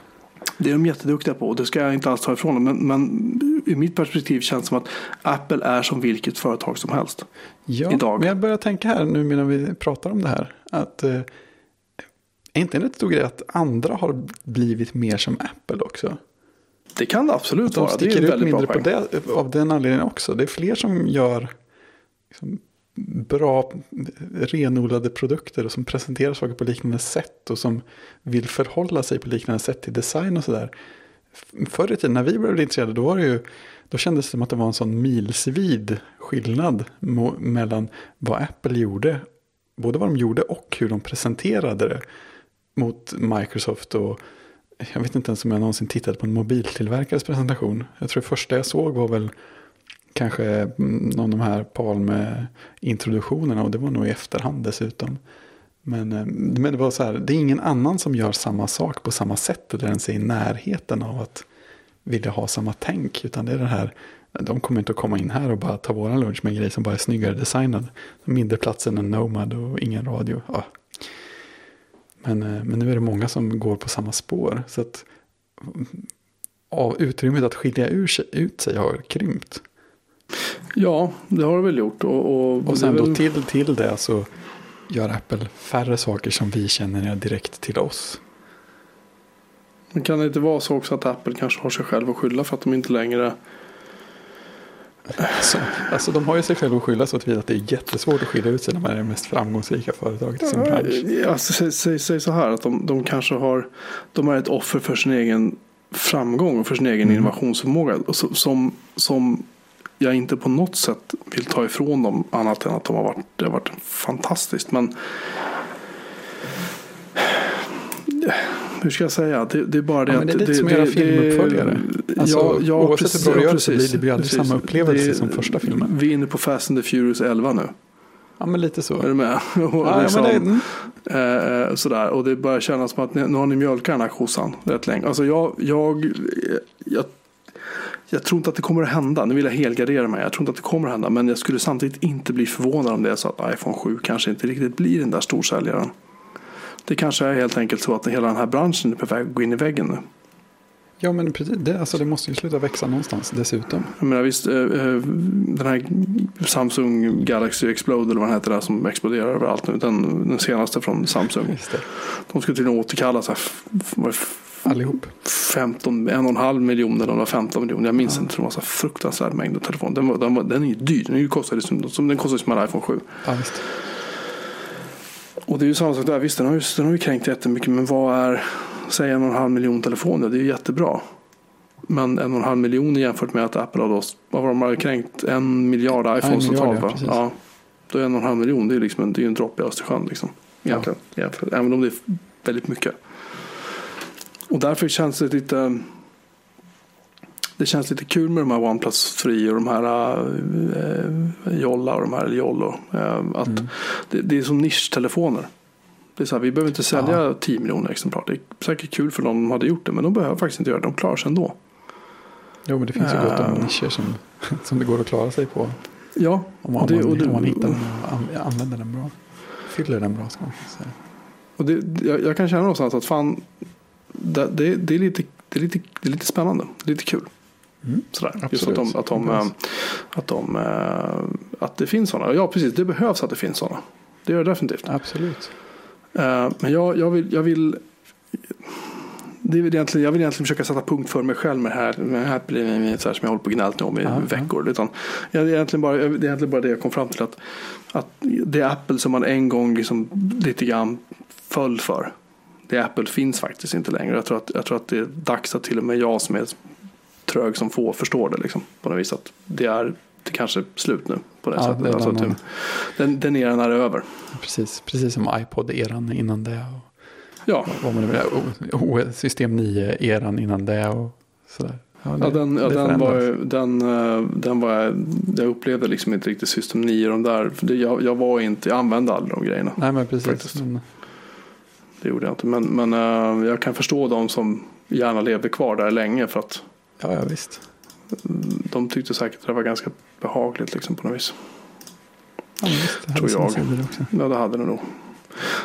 Det är de jätteduktiga på och det ska jag inte alls ta ifrån dem. Men, men ur mitt perspektiv känns det som att Apple är som vilket företag som helst. Ja, idag. men jag börjar tänka här nu medan vi pratar om det här. Att eh, är inte en rätt stor grej att andra har blivit mer som Apple också? Det kan det absolut de vara. De sticker ut mindre på det, av den anledningen också. Det är fler som gör liksom, bra renodlade produkter och som presenterar saker på liknande sätt och som vill förhålla sig på liknande sätt till design och sådär. förr i tiden när vi blev intresserade då var det ju då kändes det som att det var en sån milsvid skillnad mellan vad Apple gjorde, både vad de gjorde och hur de presenterade det mot Microsoft och jag vet inte ens om jag någonsin tittade på en mobiltillverkares presentation. Jag tror det första jag såg var väl kanske mm, någon av de här Palme-introduktionerna och det var nog i efterhand dessutom. Men, eh, men det var så här, det är ingen annan som gör samma sak på samma sätt eller ens är i närheten av att vilja ha samma tänk. Utan det är det här, de kommer inte att komma in här och bara ta våran lunch med en grej som bara är snyggare designad. Mindre plats än en Nomad och ingen radio. Ja. Men, eh, men nu är det många som går på samma spår. Så att av utrymmet att skilja ur sig, ut sig har krympt. Ja, det har det väl gjort. Och, och, och sen väl... då till, till det så gör Apple färre saker som vi känner direkt till oss. Men kan det inte vara så också att Apple kanske har sig själv att skylla för att de inte längre så, alltså de har ju sig själva att skylla så att det är jättesvårt att skilja ut sig när man är det mest framgångsrika företaget i sin bransch. Alltså, säg, säg, säg så här att de, de kanske har, de är ett offer för sin egen framgång och för sin egen mm. innovationsförmåga. Som, som jag inte på något sätt vill ta ifrån dem annat än att de har varit, det har varit fantastiskt. Men hur ska jag säga? Det, det är bara det ja, att... det är lite det, som göra filmuppföljare. Alltså, ja, ja, oavsett precis, hur bra du gör det så blir det blir aldrig precis. samma upplevelse det, som första filmen. Vi är inne på Fast and the Furious 11 nu. Ja men lite så. Är du med? ja, liksom, men det, mm. eh, sådär. Och det börjar kännas som att nu har ni mjölkat den här kossan rätt länge. Alltså jag, jag, jag, jag tror inte att det kommer att hända. Nu vill jag helgardera mig. Jag tror inte att det kommer att hända. Men jag skulle samtidigt inte bli förvånad om det är så att iPhone 7 kanske inte riktigt blir den där storsäljaren. Det kanske är helt enkelt så att hela den här branschen är på väg att gå in i väggen nu. Ja men precis, det, alltså det måste ju sluta växa någonstans dessutom. Jag menar visst, eh, eh, den här Samsung Galaxy Explode eller vad den heter där som exploderar överallt nu. Den, den senaste från Samsung. De skulle tydligen återkalla så här, Allihop. 15, en och en halv miljon eller 15 miljoner. Jag minns ja. inte. Det var så fruktansvärd mängd telefon. Den, den, den är ju dyr. Den kostar som, den kostar som en iPhone 7. Ja, visst. Och det är ju samma sak där. Visst, den har ju, den har ju kränkt jättemycket. Men vad är, säg en och en halv miljon telefoner. Det är ju jättebra. Men en och en halv miljon jämfört med att Apple har då, vad var de har kränkt? En miljard iPhones totalt va? Ja, då är en och en halv miljon, det är, liksom en, det är en droppe i Östersjön. Liksom, egentligen. Ja. Även om det är väldigt mycket. Och därför känns det lite det känns lite kul med de här OnePlus Free och de här eh, Jolla och de här Jollo. Eh, att mm. det, det, är som nischtelefoner. Det är så här, vi behöver inte sälja ja. 10 miljoner exemplar. Det är säkert kul för någon som hade gjort det. Men de behöver faktiskt inte göra det. De klarar sig ändå. Jo men det finns ju gott om uh, nischer som, som det går att klara sig på. Ja. Om man, det, och det, om man hittar den och använder den bra. Fyller den bra ska man säga. Och det, jag, jag kan känna någonstans att fan. Det, det, det, är lite, det, är lite, det är lite spännande. Lite kul. Mm. Sådär. Just att, de, att, de, att, de, eh, att det finns sådana. Ja, precis. Det behövs att det finns sådana. Det gör det definitivt. Absolut. Eh, men jag, jag, vill, jag vill det är egentligen, jag vill egentligen försöka sätta punkt för mig själv med det här. Med det här blir så här som jag håller på och gnällt om i Aha. veckor. Utan jag, det, är egentligen bara, det är egentligen bara det jag kom fram till. Att, att det är Apple som man en gång liksom lite grann föll för. Det Apple finns faktiskt inte längre. Jag tror, att, jag tror att det är dags att till och med jag som är trög som få förstår det. Liksom, på något vis att det är det kanske slut nu. På det ja, sättet. Alltså, den, den, den eran är över. Precis, precis som iPod-eran innan det. Och, ja. Vad man nu System 9-eran innan det. Och sådär. Ja, det, ja, den, ja, den, var, den, eh, den var, jag upplevde liksom inte riktigt System 9 de där. Jag, jag var inte, jag använde aldrig de grejerna. Nej men precis. Men... Det gjorde jag inte. Men, men uh, jag kan förstå de som gärna levde kvar där länge för att Ja, ja visst. De tyckte säkert att det var ganska behagligt liksom på något vis. Ja, visst, Tror jag. Ja, det hade det nog.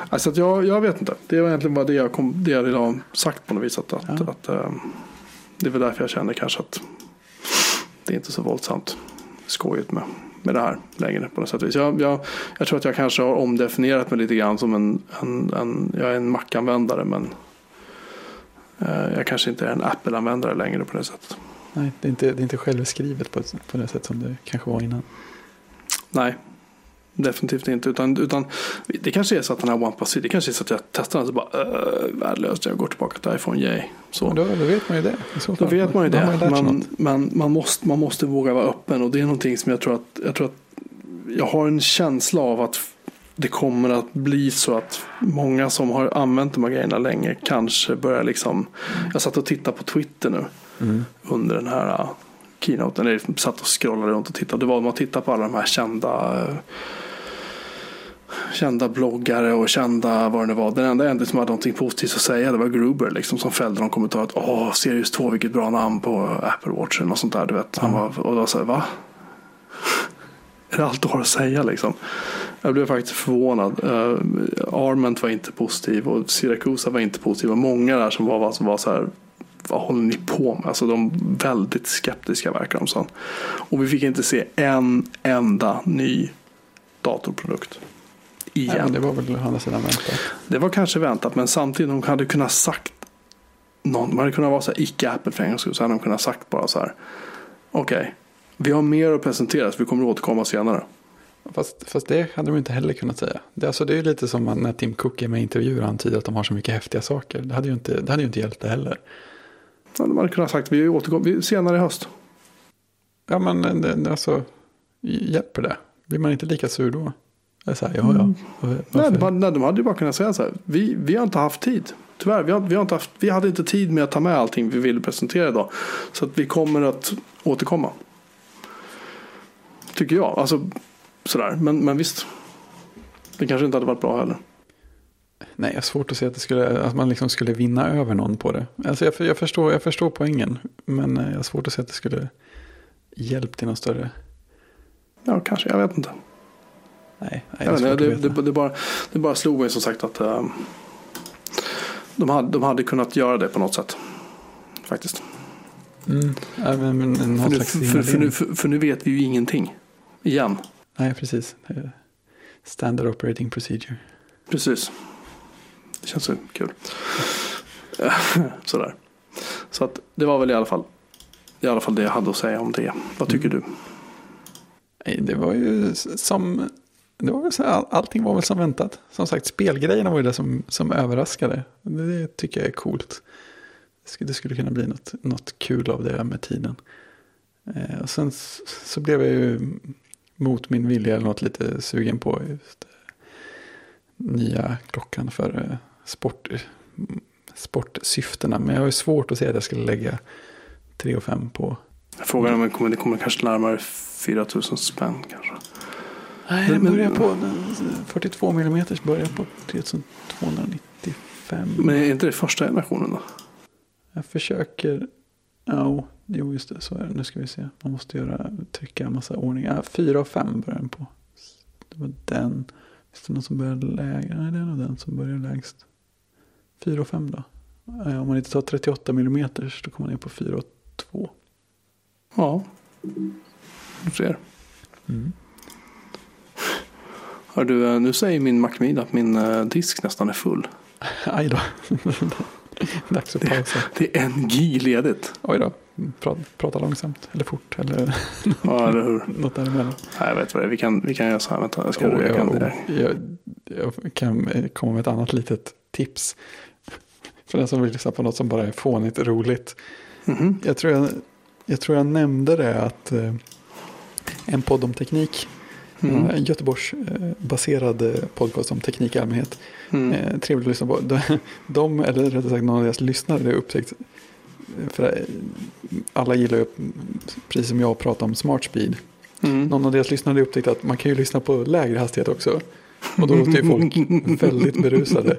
Alltså att jag, jag vet inte. Det var egentligen bara det jag, kom, det jag ha sagt på något vis. Att, ja. att, att um, det är väl därför jag känner kanske att det är inte så våldsamt skojigt med, med det här längre på något sätt. Jag, jag, jag tror att jag kanske har omdefinierat mig lite grann som en, en, en jag är en Mac-användare men jag kanske inte är en Apple-användare längre på det sättet. Nej, det är inte, det är inte självskrivet på, på det sätt som det kanske var innan. Nej, Definitivt inte. Utan, utan det kanske är så att den här OnePlus det kanske är så att jag testar den och så bara uh, värdelöst. Jag går tillbaka till iPhone, yay. Så. Då, då vet man ju det. Då vet man ju det. Man men man, måste, man måste våga vara öppen och det är någonting som jag tror att jag, tror att jag har en känsla av att det kommer att bli så att många som har använt de här grejerna länge kanske börjar liksom. Jag satt och tittade på Twitter nu mm. under den här uh, keynoten. Eller satt och scrollade runt och tittade. Det var man tittar på alla de här kända uh, kända bloggare och kända vad det nu var. Den enda ändå som hade någonting positivt att säga det var Gruber liksom, som fällde någon kommentar att åh, Sirius 2 vilket bra namn på Apple Watch eller något sånt där. Du vet. Han var, och då sa jag, va? är det allt du har att säga liksom? Jag blev faktiskt förvånad. Uh, Arment var inte positiv och Siracusa var inte positiv. Och många där som var, som var så här, vad håller ni på med? Alltså de väldigt skeptiska verkar de som. Och vi fick inte se en enda ny datorprodukt. Igen. Nej, det var väl andra sidan väntat. Det var kanske väntat men samtidigt de hade kunnat sagt någon, man hade kunnat vara så här icke Apple för en gångs skull så hade de kunnat sagt bara så här. Okej, okay, vi har mer att presentera så vi kommer att återkomma senare. Fast, fast det hade de inte heller kunnat säga. Det, alltså, det är ju lite som när Tim Cook är med i intervjuer och antyder att de har så mycket häftiga saker. Det hade ju inte, det hade ju inte hjälpt det heller. Ja, de hade kunnat sagt vi återkommer senare i höst. Ja men det, alltså, hjälper det? Blir man inte lika sur då? Så här, ja, ja. Mm. Nej, de, nej, de hade ju bara kunnat säga så här. Vi, vi har inte haft tid. Tyvärr, vi, har, vi, har inte haft, vi hade inte tid med att ta med allting vi ville presentera idag. Så att vi kommer att återkomma. Tycker jag. Alltså, sådär. Men, men visst. Det kanske inte hade varit bra heller. Nej, jag har svårt att se att, det skulle, att man liksom skulle vinna över någon på det. Alltså jag, jag, förstår, jag förstår poängen. Men eh, jag har svårt att se att det skulle hjälpt till någon större. Ja, kanske. Jag vet inte. Nej, nej det, det, det, det, det, bara, det bara slog mig som sagt att uh, de, hade, de hade kunnat göra det på något sätt. Faktiskt. Mm. Ja, men, men, för, nu, för, för, nu, för, nu vet vi ju ingenting. Igen. Nej, precis. Standard operating procedure. Precis. Det känns så kul. Sådär. Så att det var väl i alla fall i alla fall det jag hade att säga om det. Vad tycker mm. du? Det var ju som det var väl så, allting var väl som väntat. Som sagt, spelgrejerna var ju det som, som överraskade. Det tycker jag är coolt. Det skulle, det skulle kunna bli något, något kul av det med tiden. Eh, och sen så blev jag ju mot min vilja eller något lite sugen på just eh, nya klockan för eh, sport, sportsyftena. Men jag har ju svårt att se att jag skulle lägga 3 och 5 på. Frågan är om det kommer kanske närmare 4 000 spänn kanske. Nej, den börjar på 42 mm börjar på 3295. Men är inte det första generationen då? Jag försöker. Ja, jo just det, så är det. Nu ska vi se. Man måste göra, trycka en massa ordning. Ja, 4 och 5 börjar den på. Det var den. Finns det någon som börjar lägre? Nej, det är nog den som börjar lägst. 4 och 5 då? Om man inte tar 38 mm då kommer man ner på 4 och 2. Ja, du ser. Mm. Hör du, eh, nu säger min Macmid att min eh, disk nästan är full. Aj då. Dags att pausa. Det är en G ledigt. Oj då. Prata, långsamt eller fort eller, ja, eller hur? något däremellan. Nej, jag vet vad det är. Vi kan, vi kan göra så här. Vänta, jag, ska, oh, jag, kan, jag, jag, kan komma med ett annat litet tips. För den som vill lyssna på något som bara är fånigt roligt. Mm -hmm. jag, tror jag, jag tror jag nämnde det att eh, en podd om teknik Mm. En Göteborgsbaserad eh, podcast om teknik i allmänhet. Mm. Eh, trevligt att lyssna på. De, de, eller rättare sagt någon av deras lyssnare, har upptäckt. För eh, alla gillar ju, precis som jag, att prata om smart speed. Mm. Någon av deras lyssnare har upptäckt att man kan ju lyssna på lägre hastighet också. Och då låter ju folk väldigt berusade.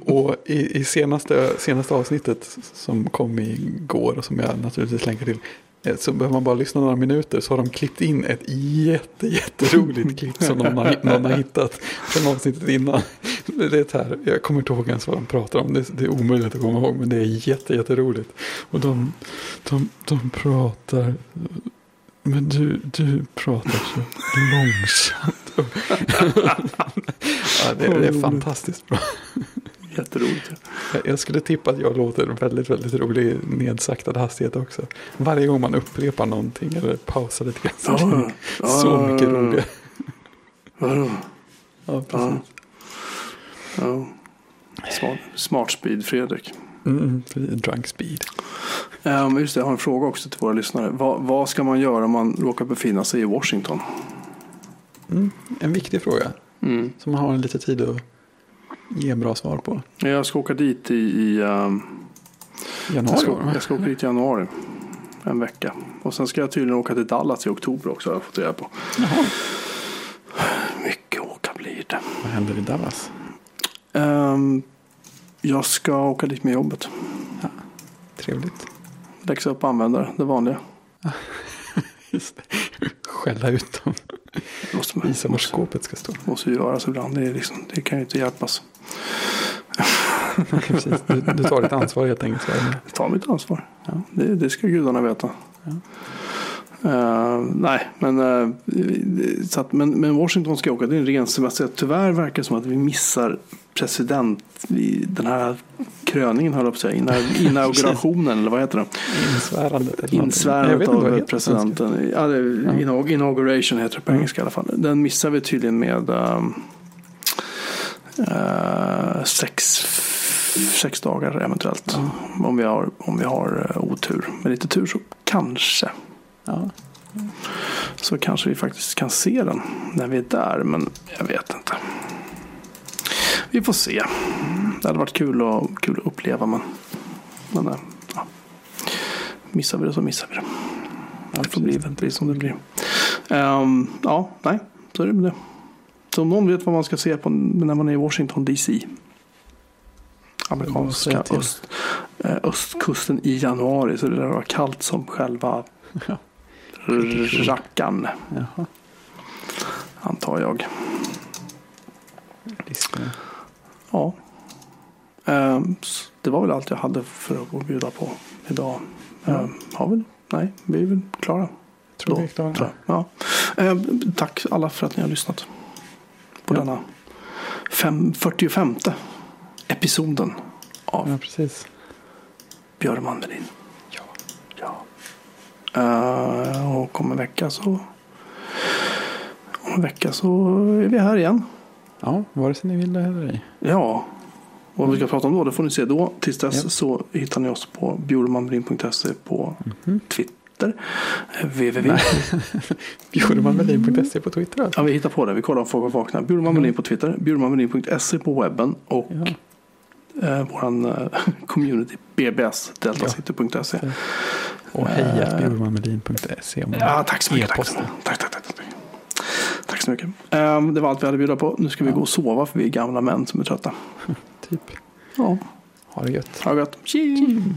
Och i, i, senaste, senaste avsnittet som kom igår och som jag naturligtvis länkar till. Eh, så behöver man bara lyssna några minuter så har de klippt in ett jätte, jätteroligt klipp som någon har, någon har hittat från avsnittet innan. Det är här, jag kommer inte ihåg ens vad de pratar om, det, det är omöjligt att komma ihåg men det är jätte, jätteroligt. Och de, de, de pratar, men du, du pratar så långsamt. ja, det, det är fantastiskt bra. Jätteroligt. Jag skulle tippa att jag låter väldigt, väldigt rolig i nedsaktad hastighet också. Varje gång man upprepar någonting eller pausar lite grann så ja, blir ja, så mycket roligare. Ja, ja. Ja. Smart, smart speed, Fredrik. Mm, drunk speed. Um, just det, jag har en fråga också till våra lyssnare. Va, vad ska man göra om man råkar befinna sig i Washington? Mm, en viktig fråga. Mm. Som man har lite tid att ge bra svar på. Jag ska åka dit i, i um, Januari jag, ska, jag ska åka dit i januari. En vecka. Och sen ska jag tydligen åka till Dallas i oktober också har jag fått reda på. Jaha. Mycket åka blir det. Vad händer i Dallas? Ehm, jag ska åka dit med jobbet. Trevligt. Läxa upp användare, det vanliga. Just det. Skälla ut dem. Måste man, Visa var skåpet ska stå. måste ju göras ibland. Det, är liksom, det kan ju inte hjälpas. Precis. Du, du tar ditt ansvar helt enkelt. Jag tar mitt ansvar. Ja. Det, det ska gudarna veta. Ja. Eh, nej, men, uh, så att, men, men Washington ska åka. Det är en ren semester. Tyvärr verkar det som att vi missar president. i Den här kröningen höll jag på att säga. Ina- Inaugurationen eller vad heter det? Insvärandet. Insvärandet av presidenten. Ja, det, inauguration heter det på Ja. engelska i alla fall. Den missar vi tydligen med um, eh, sex, sex dagar eventuellt. Om vi har, om vi har eh, otur. Med lite tur så kanske. Ja. Så kanske vi faktiskt kan se den när vi är där. Men jag vet inte. Vi får se. Det hade varit kul att, kul att uppleva. Men, men eh, ja. missar vi det så missar vi det. Ja, Det får bli, bli som det blir. Ehm, ja, nej, så är det med det. Så om någon vet vad man ska se på när man är i Washington DC. Amerikanska öst, eh, östkusten i januari. Så det lär vara kallt som själva Ja. rackarn. Jaha. Antar jag. Riskerna. Ja. Ehm, det var väl allt jag hade för att bjuda på idag. Ja. Ehm, har vi? Nej, vi är väl klara. Tror vi är klara. tror jag. Ja. Eh, tack alla för att ni har lyssnat på Ja. denna fem, 45 episoden av Ja, precis. Björn Melin. Ja. Ja. Eh, och om en vecka så om en vecka så är vi här igen. Ja, vare sig ni vill det eller ej. Ja. Och vad vi ska prata om då, det får ni se då. Tills dess Ja. så hittar ni oss på bjurmanmelin.se på Mhm. Twitter. Eh, www. Bjurmanmelin.se på Twitter alltså. Ja, vi hittar på det. Vi kollar om folk vaknar. Bjurman Melin på Twitter, bjurmanmelin.se på webben och Ja. eh, våran eh, community BBS, deltacity.se. Och hej bjurmanmelin.se om man Ja, tack så mycket. E-posta. tack, tack, tack, tack. Tack så mycket. Ehm, det var allt vi hade att bjuda på. Nu ska vi gå och sova för vi är gamla män som är trötta. Typ. Ja, Ha det gött. ha det gött. Tjing!